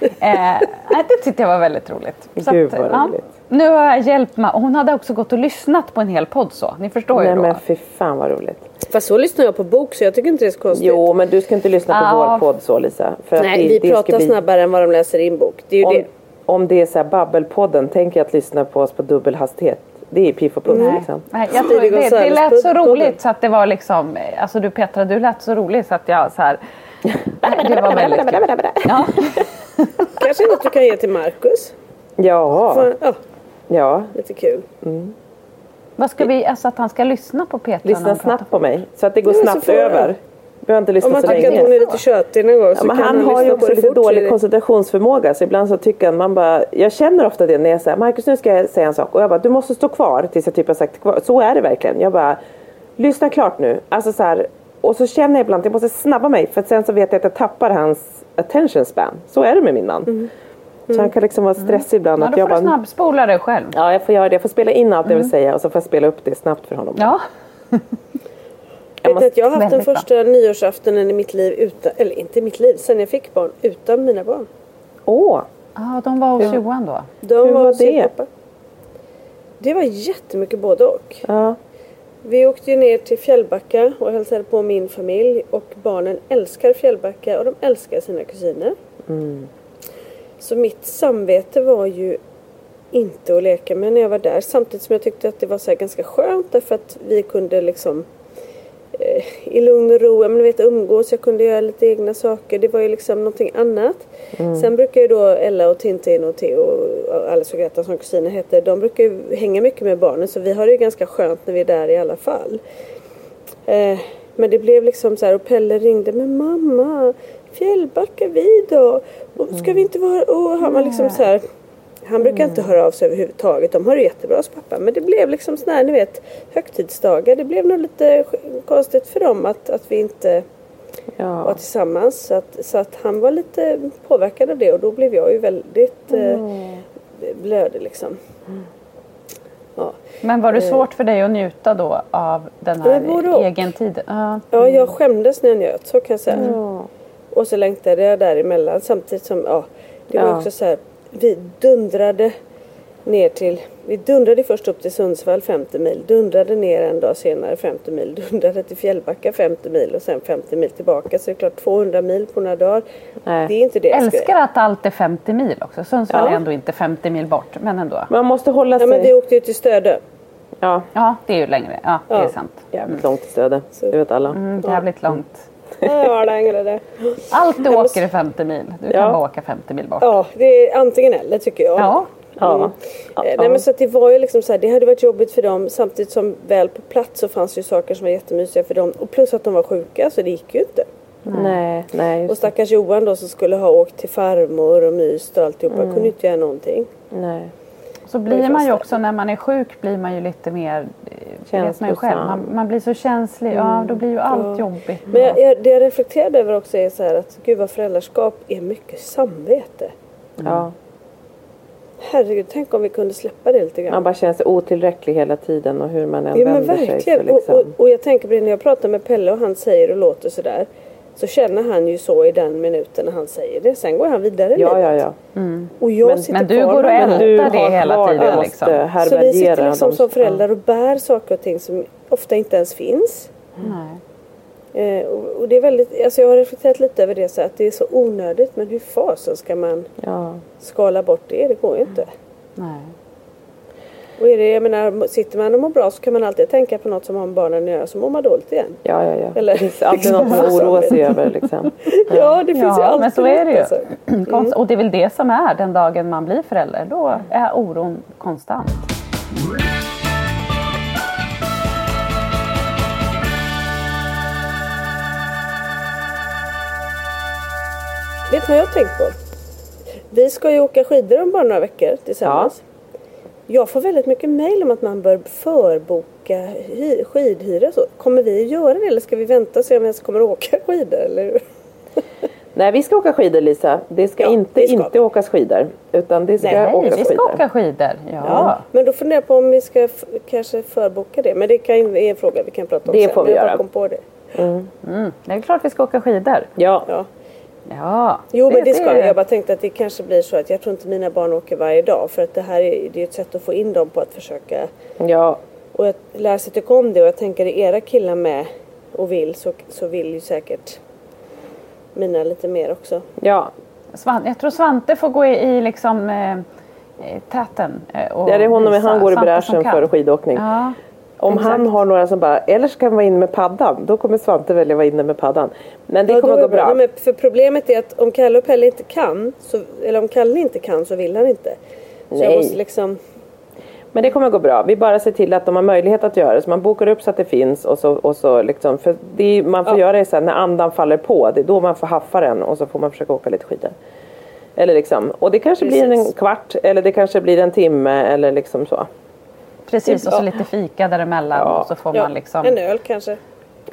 Eh, nej, det tyckte jag var väldigt roligt. Gud, vad roligt. nu har jag hjälpt mig. Hon hade också gått och lyssnat på en hel podd så. Ni förstår ju Nej då. men fy fan vad roligt. Fast så lyssnar jag på bok så jag tycker inte det är så konstigt. Jo men du ska inte lyssna på Ja. vår podd så Lisa. För att Nej, det, vi det pratar bli- snabbare än vad de läser in bok. Det är ju Om, det. om det är så här babbelpodden, tänk er att lyssna på oss på dubbel hastighet. Det är piff och puff Mm. liksom. Nej, jag det, det Gonzales lät så roligt så att det var liksom, alltså du Petra du lät så rolig så att jag så här. Nej, det var väldigt kul. Ja. Kanske något du kan ge till Marcus. Ja, För, ja, ja. lite kul. Vad ska vi, alltså att han ska lyssna på Petra Lyssna snabbt på mig så att det går så snabbt över. Vi har inte Om lyssnat man så tycker att länge. hon är lite tjötig någon gång Ja, så men kan han han har ju också lite så dålig det- koncentrationsförmåga så ibland så tycker han, man bara, jag känner ofta det när jag säger Marcus nu ska jag säga en sak och jag bara du måste stå kvar tills jag typ har sagt kvar. Så är det verkligen. Jag bara lyssna klart nu. Alltså så här, och så känner jag ibland att jag måste snabba mig för att sen så vet jag att jag tappar hans attention span. Så är det med min man. Mm. Så han kan liksom vara stressig ibland. Ja, att då jag får du bara, snabbspola det själv. Ja, jag får göra det. Jag får spela in allt jag vill säga och så får jag spela upp det snabbt för honom. Ja. Jag, att jag har haft den första nyårsaftonen i mitt liv utan, eller inte i mitt liv, sen jag fick barn, utan mina barn. Åh, Ja, de var hos Johan då. De Hur var sin det? pappa. Det var jättemycket både och. ja. Vi åkte ju ner till Fjällbacka och hälsade på min familj och barnen älskar Fjällbacka och de älskar sina kusiner. Så mitt samvete var ju inte att leka med när jag var där samtidigt som jag tyckte att det var så ganska skönt därför att vi kunde liksom eh, i lugn och ro, men vet umgås, jag kunde göra lite egna saker. Det var ju liksom någonting annat. Sen brukar ju då Ella och Tintin och Theo och Alice och Greta som kusiner heter, de brukar ju hänga mycket med barnen så vi har det ju ganska skönt när vi är där i alla fall. Eh, men det blev liksom så här och Pelle ringde men mamma Fjällbacka vi då? Och ska vi inte vara... Och han var liksom så här han brukar inte höra av sig överhuvudtaget. De har det jättebra hos pappa. Men det blev liksom sån här, ni vet, högtidsdagar. Det blev nog lite konstigt för dem att, att vi inte var ja. tillsammans. Så att, så att han var lite påverkad av det och då blev jag ju väldigt eh, blödig liksom. Ja. Men var det svårt för dig att njuta då av den Eh. Här och. egen tiden? Ja. ja, jag skämdes när jag njöt, så kan jag säga. Och så längtade jag däremellan samtidigt som, ja, det var Ja. också så här, vi dundrade ner till, vi dundrade först upp till Sundsvall 50 mil, dundrade ner en dag senare 50 mil, dundrade till Fjällbacka 50 mil och sen 50 mil tillbaka. Så det är klart 200 mil på några dagar. Nej. Det är inte det jag ska Älskar göra. att allt är 50 mil också. Sundsvall Ja. är ändå inte 50 mil bort, men ändå. Man måste hålla Ja sig... men vi åkte ju till Stödö. Ja, Ja, det är ju längre. Ja, det är Ja. sant. jävligt långt till stödet. Det vet alla. Mm, jävligt långt. Ja, längre det. Allt du men- åker är 50 mil. Du kan Ja. bara åka 50 mil bort. Ja, det är antingen eller tycker jag. Ja. Ja. Ja. Eh, Nej men så att det var ju liksom så här, det hade varit jobbigt för dem samtidigt som väl på plats så fanns ju saker som var jättemysiga för dem och plus att de var sjuka så det gick ju inte. Nej, nej. Och det. stackars Johan då som skulle ha åkt till farmor och myst och alltihopa Mm. kunde inte göra någonting. nej. Så blir man ju också när man är sjuk blir man ju lite mer, eh, vet man ju själv, man, man blir så känslig. Ja, då blir ju allt jobbigt. Men jag, jag, det jag reflekterade över också är så här att gud vad föräldraskap är mycket samvete. Ja. Herregud, tänk om vi kunde släppa det lite grann. Man bara känner sig otillräcklig hela tiden och hur man än Ja men vänder sig. verkligen. Liksom. och, och, och jag tänker på det när jag pratar med Pelle och han säger och låter sådär. Så känner han ju så i den minuten när han säger det. Sen går han vidare i Ja, livet. ja, ja. Och jag Men- sitter Men du går och ältar det hela tiden liksom. Så vi sitter liksom som föräldrar och bär saker och ting som ofta inte ens finns. Nej. Eh, och, och det är väldigt, alltså jag har reflekterat lite över det så att det är så onödigt men hur fasen ska man Ja. skala bort det? Det går ju inte. Nej. Och är det, jag menar, sitter man och mår bra så kan man alltid tänka på något som har med barnen att göra så mår man dåligt igen. Ja, ja, ja. Eller- det finns alltid något att oroa sig över. Liksom. Ja, det finns ju Ja, alltid men så är det ju. alltså. Konst- Och det är väl det som är den dagen man blir förälder. Då är oron konstant. Vet du vad jag har tänkt på? Vi ska ju åka skidor om bara några veckor tillsammans. Jag får väldigt mycket mejl om att man bör förboka hy- skidhyra. Så. Kommer vi att göra det eller ska vi vänta och se om vi ens kommer att åka skidor? Eller? Nej, vi ska åka skidor Lisa. Det ska Ja, inte ska inte vi. åkas skidor. Utan det ska Nej, åkas vi ska skidor. åka skidor. Ja. Ja, men då funderar jag på om vi ska f- kanske förboka det. Men det kan är en fråga vi kan prata om Det sen. får vi jag göra. kom på det. Mm, det är klart vi ska åka skidor. Ja. Ja. Ja. Jo men det ska vi. Jag bara tänkte att det kanske blir så att jag tror inte mina barn åker varje dag. För att det här är, det är ett sätt att få in dem på att försöka ja. och lära sig tycka om det. Och jag tänker är era killar med och vill så, så vill ju säkert mina lite mer också. ja. Jag tror Svante får gå i, i liksom eh, eh, täten. eh, Och Det är honom, visa. han går i bräschen för skidåkning. Ja. Om exakt. han har några som bara, eller ska han vara inne med paddan, då kommer Svante välja att vara inne med paddan. Men det Ja, kommer är gå bra. Men för problemet är att om Kalle och Pelle inte kan, så, eller om Kalle inte kan så vill han inte. Så Nej. jag måste liksom, Men det kommer gå bra. Vi bara ser till att de har möjlighet att göra det. Så man bokar upp så att det finns och så, och så liksom, för det man får Ja. göra det sen när andan faller på. Det är då man får haffa den och så får man försöka åka lite skidor. Eller liksom, och det kanske blir en Precis. kvart eller det kanske blir en timme eller liksom så. Precis, och så lite fika däremellan Ja. och så får ja, man liksom... en öl kanske.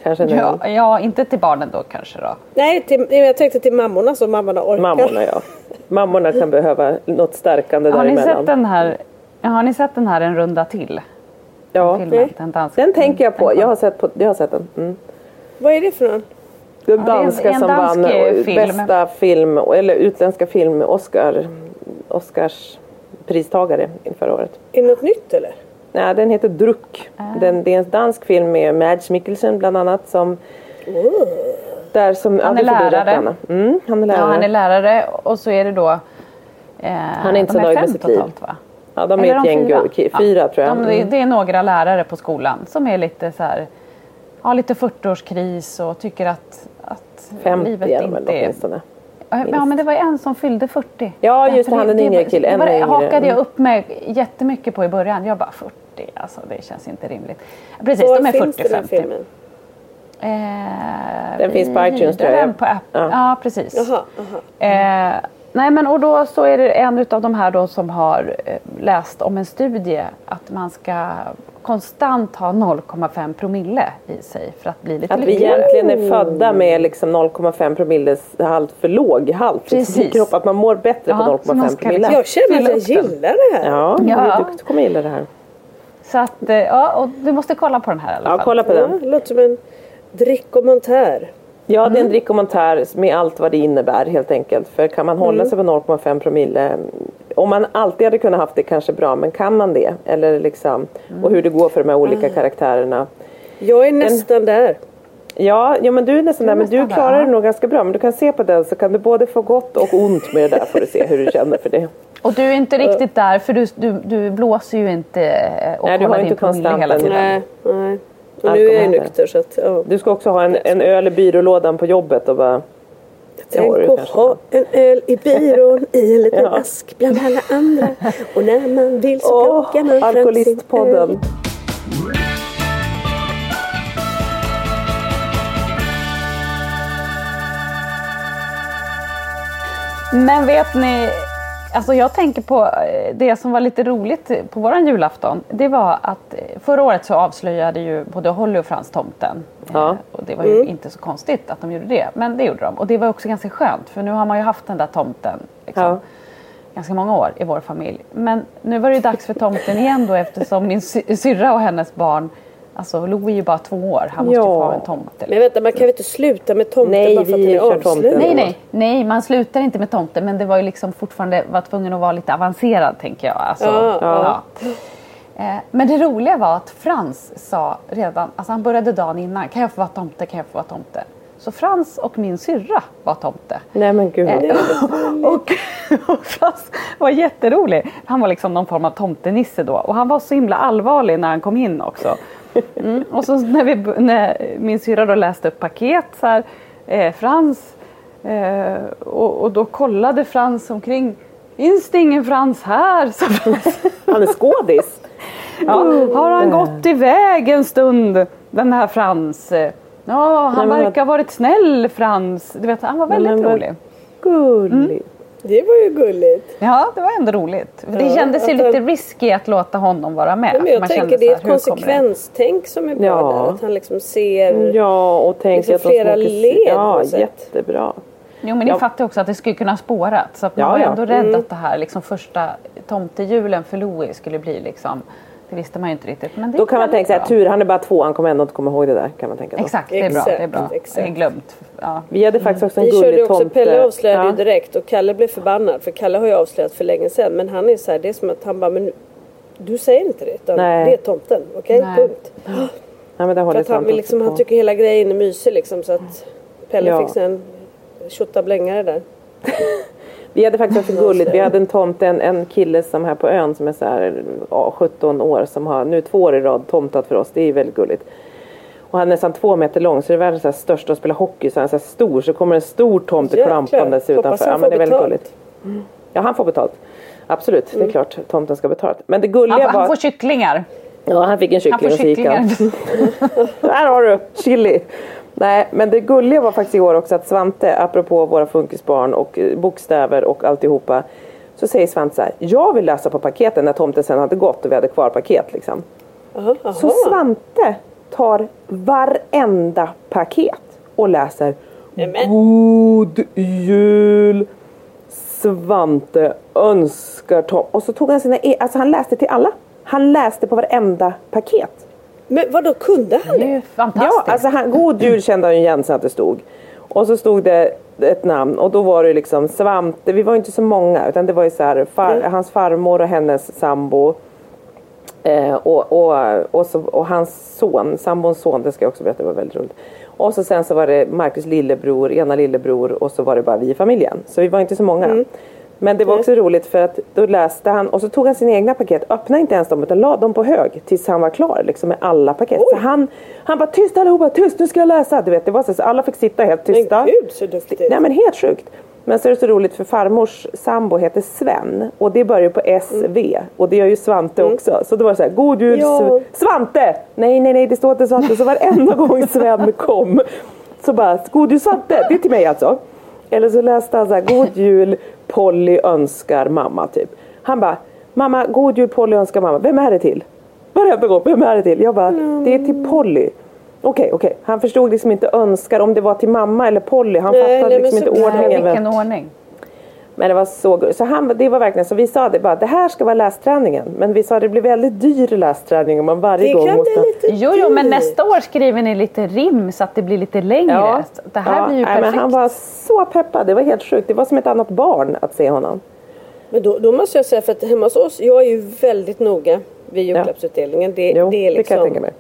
Kanske en öl. Ja, ja, inte till barnen då kanske då. Nej, till, jag tänkte till mammorna så mammorna orkar. Mammorna ja. Mammorna kan behöva något stärkande Har ni, däremellan. sett den här, ja, har ni sett den här En runda till? Ja. Filmen, Nej. den, Den tänker jag på. den- Jag har sett, på, jag har sett den. Mm. Vad är det för någon? Den är en- danska en som dansk, vann eh, film. bästa film eller utländska film Oscar, Oscars pristagare förra året. Är det något nytt eller? Nej, den heter Druck. Ah. Den, det är en dansk film med Mads Mikkelsen bland annat som där som, Han ja, är det lärare. Mm, han är lärare. Ja, han är lärare och så är det då... Eh, Han är inte de så nöjd med sitt liv. totalt, Va? Ja, de Eller är ett gäng fyra? fyra tror jag. De, det, Mm. det är några lärare på skolan som är lite så här... Har lite 40-årskris och tycker att, att 50 livet är de inte åtminstone. Ja men det var en som fyllde 40. Ja, just det, han den det, yngre det, killen, Det, det yngre. hakade jag Mm. upp mig jättemycket på i början. Jag bara 40, alltså det känns inte rimligt. Precis, Var de är finns den här 40-50. filmen? Eh, Den finns på iTunes, tror jag. den På app. Ja. Ja. precis. Jaha, aha. Eh, nej men och då så är det en av de här då som har eh, läst om en studie att man ska konstant ha 0,5 promille i sig för att bli lite Att vi lyckligare. egentligen är födda med liksom 0,5 promilles halt för låg halt i Precis. kropp. Att man mår bättre Ja, på så man 0,5 ska promille. liksom- Jag känner att jag gillar det här. Ja, Ja. du kommer gilla det här. Så att, eh, ja, och du måste kolla på den här i alla Ja, fall. kolla på Ja, den. det låter som en drickomentär. Ja, det är Mm. en drickomentär med allt vad det innebär helt enkelt. För kan man Mm. hålla sig på 0,5 promille om man alltid hade kunnat haft det kanske bra, men kan man det? Eller liksom, Mm. och hur det går för de här olika Ah. karaktärerna. Jag är nästan där. Ja, ja men du är nästan där, men du där, klarar ja. det nog ganska bra. Men du kan se på den så kan du både få gott och ont med det där får du se hur du känner för det. Och du är inte riktigt där för du, du, du blåser ju inte eh, och Nej, du har inte konstant hela en- tiden. Nej, nej. Och nu är jag nykter så att ja. Du ska också ha en, en öl i byrålådan på jobbet och bara Tänk att ha en öl i byrån i en liten Ja. ask bland alla andra. Och när man vill så Åh, plockar man fram sin öl. Men vet ni, alltså jag tänker på eh, det som var lite roligt på våran julafton. Det var att eh, förra året så avslöjade ju både Holly och Frans tomten. Ja. Eh, Och det var ju inte så konstigt att de gjorde det. Men det gjorde de. Och det var också ganska skönt för nu har man ju haft den där tomten. Liksom. Ja. ganska många år i vår familj. Men nu var det ju dags för tomten igen då eftersom min sy- syrra och hennes barn Alltså Lo är ju bara två år, han måste ju Ja. få ha en tomte. Men vänta, man kan väl inte sluta med tomten Nej, bara för att vi den är tomten. avslöjad? Nej, nej, nej, man slutar inte med tomte men det var ju liksom fortfarande, var tvungen att vara lite avancerad tänker jag. Alltså, Ja, ja. Eh, Men det roliga var att Frans sa redan, alltså han började dagen innan, kan jag få vara tomte, kan jag få vara tomte? Så Frans och min syrra var tomte. Nej men gud. vad- Eh, och, och Frans var jätterolig. Han var liksom någon form av tomtenisse då och han var så himla allvarlig när han kom in också. Mm. Och så när, vi, när min syrra då läste upp paket så här, eh, Frans eh, och, och då kollade Frans omkring. Finns det ingen Frans här? Så Han är skådis. ja, har han gått iväg en stund den här Frans? Ja, han Nej, verkar ha varit snäll Frans. Du vet, han var väldigt vad- rolig. Gulligt. Det var ju gulligt. Ja, det var ändå roligt. Det Ja, kändes ju att han- lite risky att låta honom vara med. Ja, men jag Man tänker kände det är ett det? konsekvenstänk som är bra Ja. där. Att han liksom ser... Ja och tänk Liksom att flera led Ja jättebra. Jo, men ni Ja. fattar också att det skulle kunna ha spårat. Så att man Ja, var ja. ändå rädd Mm. att det här liksom, första tomtejulen för Louis skulle bli liksom... Det visste man ju inte riktigt. Men det Då kan man tänka sig att tur, han är bara två, han kommer ändå inte komma ihåg det där. Kan man tänka då. Exakt, det är bra. Det är bra. Exakt. Jag har glömt. Ja. Vi hade faktiskt också en Vi körde gullig ju också, tomte. Pelle avslöjade Ja. ju direkt och Kalle blev förbannad för Kalle har ju avslöjat för länge sedan men han är så här, det är som att han bara men du säger inte det utan Nej. det är tomten, okej? Nej. Punkt. Ja, men det För att han, vill liksom, på. han tycker hela grejen är mysig liksom så att Pelle Ja. fick sig en tjottablängare där. Vi hade faktiskt också gulligt. Vi hade en tomte, en, en kille som här på ön som är så här, ja, 17 år som har nu två år i rad tomtat för oss. Det är väldigt gulligt. Och han är nästan två meter lång så det är världens så här största att spela hockey så han är så här stor så kommer en stor tomte klampandes utanför. han Ja, men det är väldigt gulligt. Ja han får betalt. Absolut, det är klart tomten ska betala. Men det Han, gulliga får- han var... får kycklingar. Ja han fick en Han kyckling får och så gick han. Där har du chili. Nej, men det gulliga var faktiskt i år också att Svante, apropå våra funkisbarn och eh, bokstäver och alltihopa. Så säger Svante så här, jag vill läsa på paketen när tomten sen hade gått och vi hade kvar paket liksom. Aha, aha. Så Svante tar varenda paket och läser Nämen. God Jul Svante önskar Tom. Och så tog han sina, e- alltså han läste till alla. Han läste på varenda paket. Men vad då kunde han Det är det? fantastiskt. Ja, alltså han, God Jul kände han ju igen sen att det stod. Och så stod det ett namn och då var det liksom Svante, vi var inte så många utan det var ju så här, far, hans farmor och hennes sambo. Eh, och, och, och, så, och hans son, sambons son, det ska jag också berätta, det var väldigt roligt. Och så sen så var det Marcus lillebror, ena lillebror och så var det bara vi i familjen. Så vi var inte så många. Men det var också roligt för att då läste han och så tog han sina egna paket, öppnade inte ens dem utan la dem på hög tills han var klar liksom med alla paket. Så han, han bara tyst allihopa, tyst nu ska jag läsa. Du vet, det var så, så alla fick sitta helt tysta. Men gud så duktigt. Nej men helt sjukt. Men så är det så roligt för farmors sambo heter Sven och det börjar på SV och det gör ju Svante också. Så då var så här, God Jul Ja. Sv- Svante! Nej nej nej det står inte Svante. Så varenda gång Sven kom så bara, God Jul Svante! Det är till mig alltså. Eller så läste han så här, God Jul Polly önskar mamma typ. Han bara, Mamma God Jul Polly önskar mamma. Vem är det till? Varenda gång, vem är det till? Jag bara, det är till Polly. Okej, okej. Han förstod liksom inte önskar om det var till mamma eller Polly. Han Nej, fattade liksom inte ordningen. Vilken ordning. Men det var så. Så han, det var verkligen så vi sa det bara, det här ska vara lästräningen. Men vi sa det blir väldigt dyr lästräning om man varje Det gång måste... lite Jo, jo, men nästa år skriver ni lite rim så att det blir lite längre. Det här ja, blir ju nej, perfekt. men han var så peppad, det var helt sjukt. Det var som ett annat barn att se honom. Men då, då måste jag säga för att hemma hos oss, jag är ju väldigt noga vid julklappsutdelningen. Det, Jo, det är det liksom, kan jag tänka mig.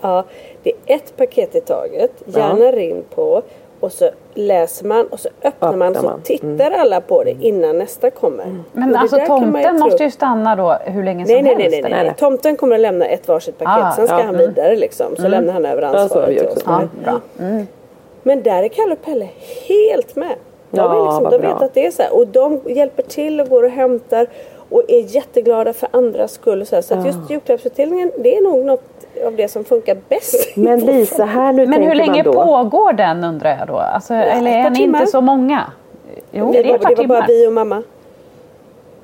Ja, det är ett paket i taget, gärna rinn på och så läser man och så öppnar man Öppnar så man. tittar alla på det innan nästa kommer. Och Men alltså tomten måste ju stanna då hur länge Nej som nej, nej, helst. nej, nej, eller? nej. Tomten kommer att lämna ett varsitt paket, Ah, sen ska ja, han mm. vidare liksom. Så lämnar han över Ja, ansvaret till oss. Ja, bra. Men där är Kalle och Pelle helt med. De, Ja, liksom, de vet att det är så här. Och de hjälper till och går och hämtar. Och är jätteglada för andras skull. Och så här. så att just julklappsutdelningen det är nog något av det som funkar bäst. Men Lisa, här nu Men tänker hur länge man då. pågår den undrar jag då? Alltså, eller ett är ni timmar. inte så många? Jo, det, det är var, det var bara vi och mamma.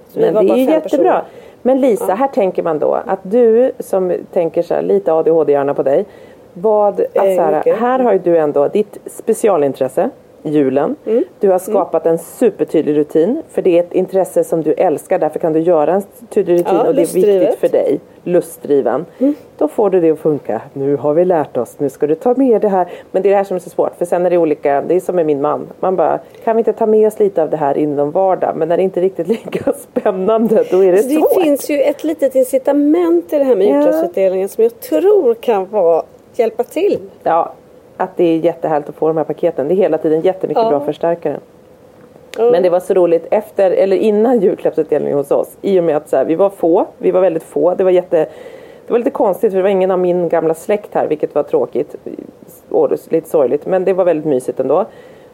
Så vi Men var det är ju jättebra. personer. Men Lisa, här tänker man då att du som tänker så här, lite ADHD-hjärna på dig. Vad, alltså, Eh, här, mycket. här har ju du ändå ditt specialintresse. Julen. Mm. Du har skapat en supertydlig rutin. För det är ett intresse som du älskar. Därför kan du göra en tydlig rutin Ja, och det är viktigt för dig. Lustdriven. Då får du det att funka. Nu har vi lärt oss. Nu ska du ta med det här. Men det är det här som är så svårt. För sen är det olika. Det är som med min man. Man bara, kan vi inte ta med oss lite av det här inom vardag? Men när det inte är riktigt lika spännande då är det Så det svårt. finns ju ett litet incitament i det här med Ja. julklappsutdelningen som jag tror kan vara, hjälpa till. Ja, att det är jättehärligt att få de här paketen. Det är hela tiden jättemycket Ja. bra förstärkare. Men det var så roligt efter, eller innan julklappsutdelningen hos oss. I och med att så här, vi var få, vi var väldigt få. Det var jätte det var lite konstigt för det var ingen av min gamla släkt här vilket var tråkigt. Och lite sorgligt men det var väldigt mysigt ändå.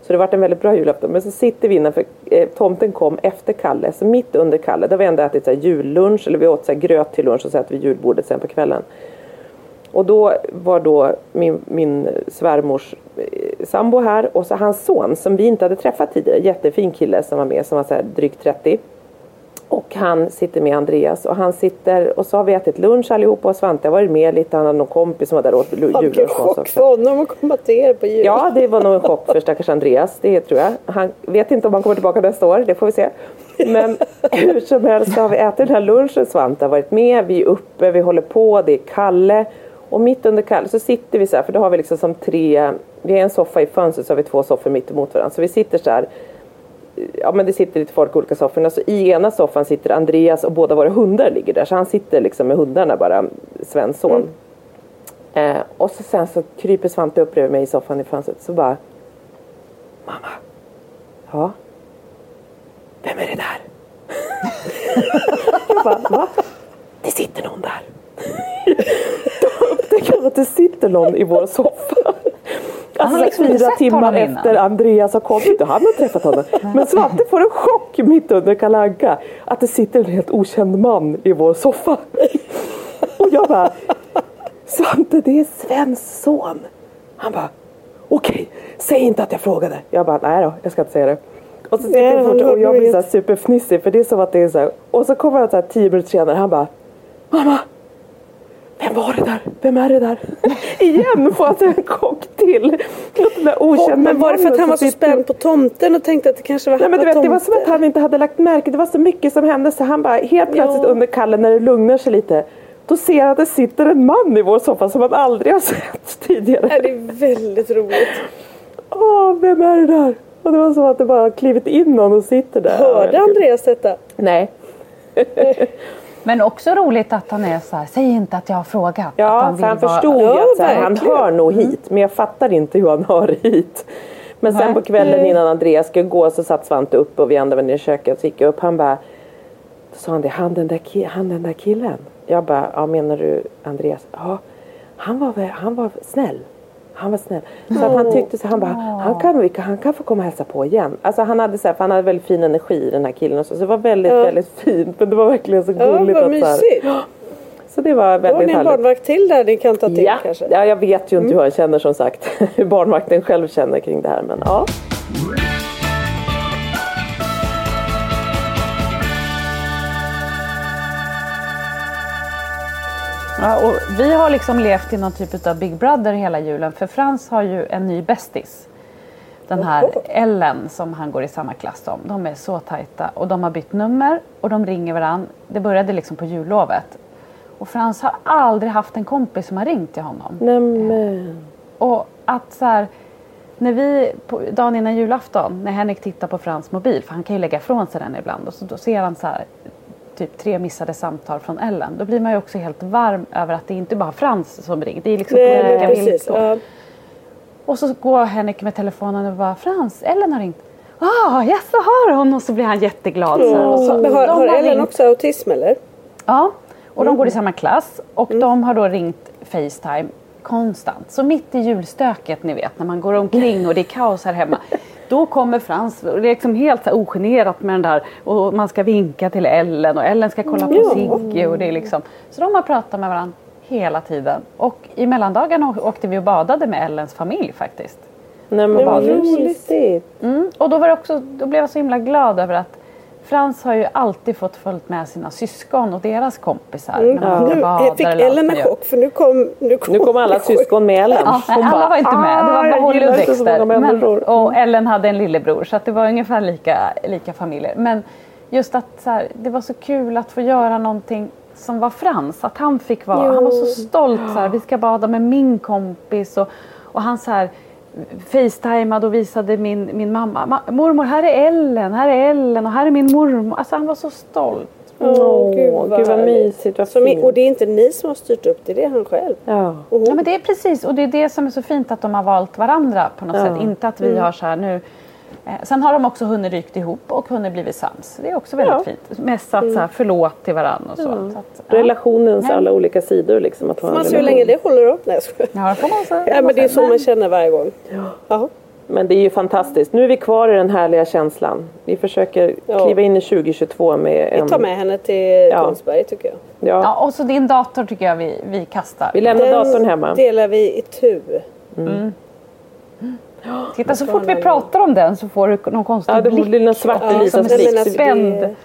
Så det var en väldigt bra julafton. Men så sitter vi innanför, eh, tomten kom efter Kalle, så mitt under Kalle. Där vi ändå ätit så jullunch, eller vi åt så gröt till lunch och så äter vi julbordet sen på kvällen. Och då var då min, min svärmors eh, sambo här och så hans son som vi inte hade träffat tidigare. Jättefin kille som var med som var så här drygt 30. Och han sitter med Andreas och han sitter och så har vi ätit lunch allihopa och Svante har varit med lite. Han hade någon kompis som var där och åt lu- Vilken jullunch oss chock för honom att komma till er på jul. Ja, det var nog en chock för stackars Andreas. Det tror jag. Han vet inte om han kommer tillbaka nästa år. Det får vi se. Men hur som helst så har vi ätit den här lunchen. Svante har varit med. Vi är uppe, vi håller på. Det är Kalle. Och mitt under Kalle så sitter vi så här. För då har vi liksom som tre. Vi har en soffa i fönstret så har vi två soffor mitt emot varandra. Så vi sitter så här. Ja men det sitter lite folk i olika sofforna. Så i ena soffan sitter Andreas och båda våra hundar ligger där. Så han sitter liksom med hundarna bara. Svens son. Eh, och så sen så kryper Svante upp bredvid mig i soffan i fönstret så bara Mamma. Ja. Vem är det där? jag bara, va? Det sitter någon där. Upptäcker han att det sitter någon i vår soffa. Alltså liksom fyra timmar honom innan. efter Andreas har kommit och han har träffat honom. Men Svante får en chock mitt under Kalle Anka att det sitter en helt okänd man i vår soffa. Och jag bara Svante det är Svens son. Han bara okej, säg inte att jag frågade. Jag bara nej då, jag ska inte säga det. Och så sitter han och jag blir så superfnissig för det är som att det är så här. Och så kommer han så här tio minuter senare han bara Mamma! Vem var det där? Vem är det där? Igen får han en chock till. Okända Men var det för att han var så spänd på tomten och tänkte att det kanske var Nej men du vet det var som att han inte hade lagt märke Det var så mycket som hände så han bara helt plötsligt Ja. under Kalle när det lugnar sig lite Då ser han att det sitter en man i vår soffa som han aldrig har sett tidigare. Det är väldigt roligt. Åh, vem är det där? Och det var som att det bara klivit in någon och sitter där. Hörde Andreas detta? Nej. Men också roligt att han är så här, säg inte att jag har frågat. att Ja, vill för han förstod ju att så här, han hör nog hit. Men jag fattar inte hur han hör hit. Men sen på kvällen innan Andreas skulle gå så satt Svante upp och vi andra var nere i köket. Så gick jag upp. Han bara. Då sa han det. Han den där, ki- han den där killen. Jag bara. Ja menar du Andreas? Ja. Han var, han var snäll. Han var snäll. Så att han tyckte så han bara. Han kan, han kan få komma och hälsa på igen. Alltså han hade så här, för han hade väldigt fin energi den här killen. Och så, så det var väldigt Ja. väldigt fint. Men det var verkligen så Ja, gulligt. vad att, så, här, mysigt. så det var Då har väldigt ni en härligt. barnvakt till där ni kan ta till Ja, kanske? ja, jag vet ju inte hur han känner som sagt. Hur barnvakten själv känner kring det här. Men ja. Ja, och vi har liksom levt i någon typ av Big Brother hela julen. För Frans har ju en ny bästis. Den här. Ellen som han går i samma klass som. De är så tajta och de har bytt nummer och de ringer varann. Det började liksom på jullovet. Och Frans har aldrig haft en kompis som har ringt till honom. Nämen. Och att så här, när vi, på, dagen innan julafton, när Henrik tittar på Frans mobil, för han kan ju lägga ifrån sig den ibland, och så då ser han så här, typ tre missade samtal från Ellen. Då blir man ju också helt varm över att det inte bara är Frans som ringer, det är liksom på Nej, olika precis. villkor. Ja. Och så går Henrik med telefonen och bara Frans, Ellen har ringt. Ah, ja så har hon! Och så blir han jätteglad. Så här. Och så, Men har, de har Ellen ringt- också autism eller? Ja, och de går i samma klass och de har då ringt Facetime konstant. Så mitt i julstöket ni vet när man går omkring och det är kaos här hemma. Då kommer Frans och det är liksom helt så ogenerat med den där och man ska vinka till Ellen och Ellen ska kolla på. Sigge och det är liksom. Så de har pratat med varandra hela tiden. Och i mellandagarna åkte vi och badade med Ellens familj faktiskt. Nej men vad mysigt. Mm. Och då, var också, då blev jag så himla glad över att Frans har ju alltid fått följt med sina syskon och deras kompisar när man ska Nu fick Ellen en chock för nu kom... Nu kom, Nu kom alla syskon med Ellen. Ja, nej, Hon alla bara, var inte med. Det var "Ah, bara Holly och Dexter. Men, människor." och Ellen hade en lillebror så att det var ungefär lika, lika familjer. Men just att så här, det var så kul att få göra någonting som var Frans. Att han fick vara, han var så stolt så här, vi ska bada med min kompis och, och han så här facetimade och visade min, min mamma. "Ma- Mormor, här är Ellen, här är Ellen och här är min mormor. Alltså han var så stolt. Åh, gud vad, gud vad mysigt, vad fint. Och det är inte ni som har styrt upp det, det är han själv. Ja. Ja men det är precis och det är det som är så fint att de har valt varandra på något Ja. sätt. Inte att vi har så här nu. Eh, sen har de också hunnit rykt ihop och hunnit blivit sams. Det är också väldigt Ja. fint. Mest att så här, förlåt till varandra och så. så att, ja. Relationens Nej. alla olika sidor. Liksom, att ha man se hur länge det håller då? Nej, jag. Ja, det får man säga. Ja, men det är så man känner varje gång. Jaha. Men det är ju fantastiskt. Nu är vi kvar i den härliga känslan. Vi försöker Ja. kliva in i 2022 med en... Vi tar med henne till Ja. Kungsberg tycker jag. Ja. Ja, och så din dator tycker jag vi, vi kastar. Vi lämnar datorn hemma. delar vi i tu. Titta, så fort vi pratar om den så får du någon konstig Ja, det blick. blir någon svart Ja, Lisas nej, men blick. Spänd.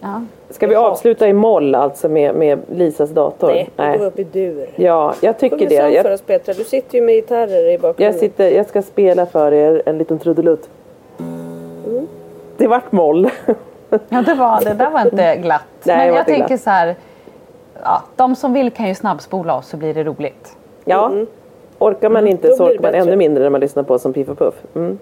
Ja. Ska vi avsluta i moll alltså med, med Lisas dator? Nej, vi går upp i dur. Ja, jag tycker det. sång för Jag, oss Petra. Du sitter ju med gitarrer i bakgrunden. jag, sitter, jag ska spela för er en liten trudelutt. Det vart moll. ja, det, var, det där var inte glatt. Nej, men jag inte tänker glatt. så här. Ja, de som vill kan ju snabbspola oss så blir det roligt. Ja, orkar man inte Då så orkar man ännu mindre när man lyssnar på som Piff och Puff. Mm.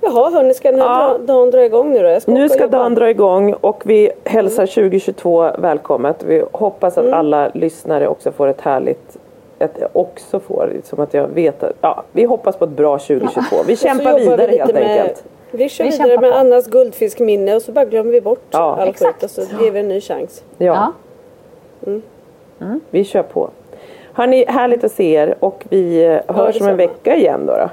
Jaha hörni, ska den här Ja. dra- dagen dra igång nu då? Jag ska Nu ska dagen dra igång och vi hälsar 2022 välkommet. Vi hoppas att alla lyssnare också får ett härligt att jag också får, som att jag vet att, ja, vi hoppas på ett bra 2022. Vi kämpar vi vidare lite helt med- enkelt. Vi kör Vi vidare med på. Annas guldfiskminne och så bara glömmer vi bort Ja. all Exakt. skit och så ger vi en ny chans. Ja, Ja. vi kör på. Hörni, härligt att se er och vi eh, hörs om en vecka igen då. då.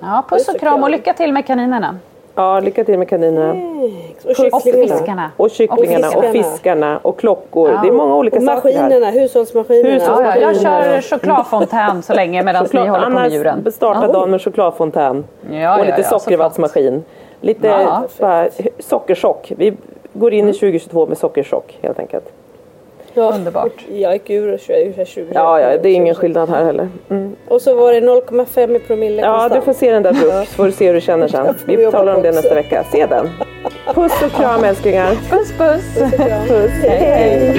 Ja, puss och kram och lycka till med kaninerna. Ja, lycka till med kaninerna. Och Och kycklingarna. fiskarna. Och kycklingarna och fiskarna. fiskarna och klockor. Ja. Det är många olika Och saker här. maskinerna, hushållsmaskinerna. Hushålls- Ja, ja, jag kör chokladfontän så länge medan ni håller på med Anna djuren. startar Ja. dagen med chokladfontän. Ja, och lite ja, ja, sockervattsmaskin. Lite Ja. sockerchock. Vi går in i 2022 med sockerchock helt enkelt. Ja. Underbart. Jag gick ur 20. 20 Ja, ja, det är ingen skillnad här heller. Mm. Och så var det 0,5 i promille Ja, du konstant. får se den där Brooks, får du se hur du känner sen. vi talar om det nästa vecka. Se den. Puss och kram älsklingar. Puss puss! Puss. Hej, hej.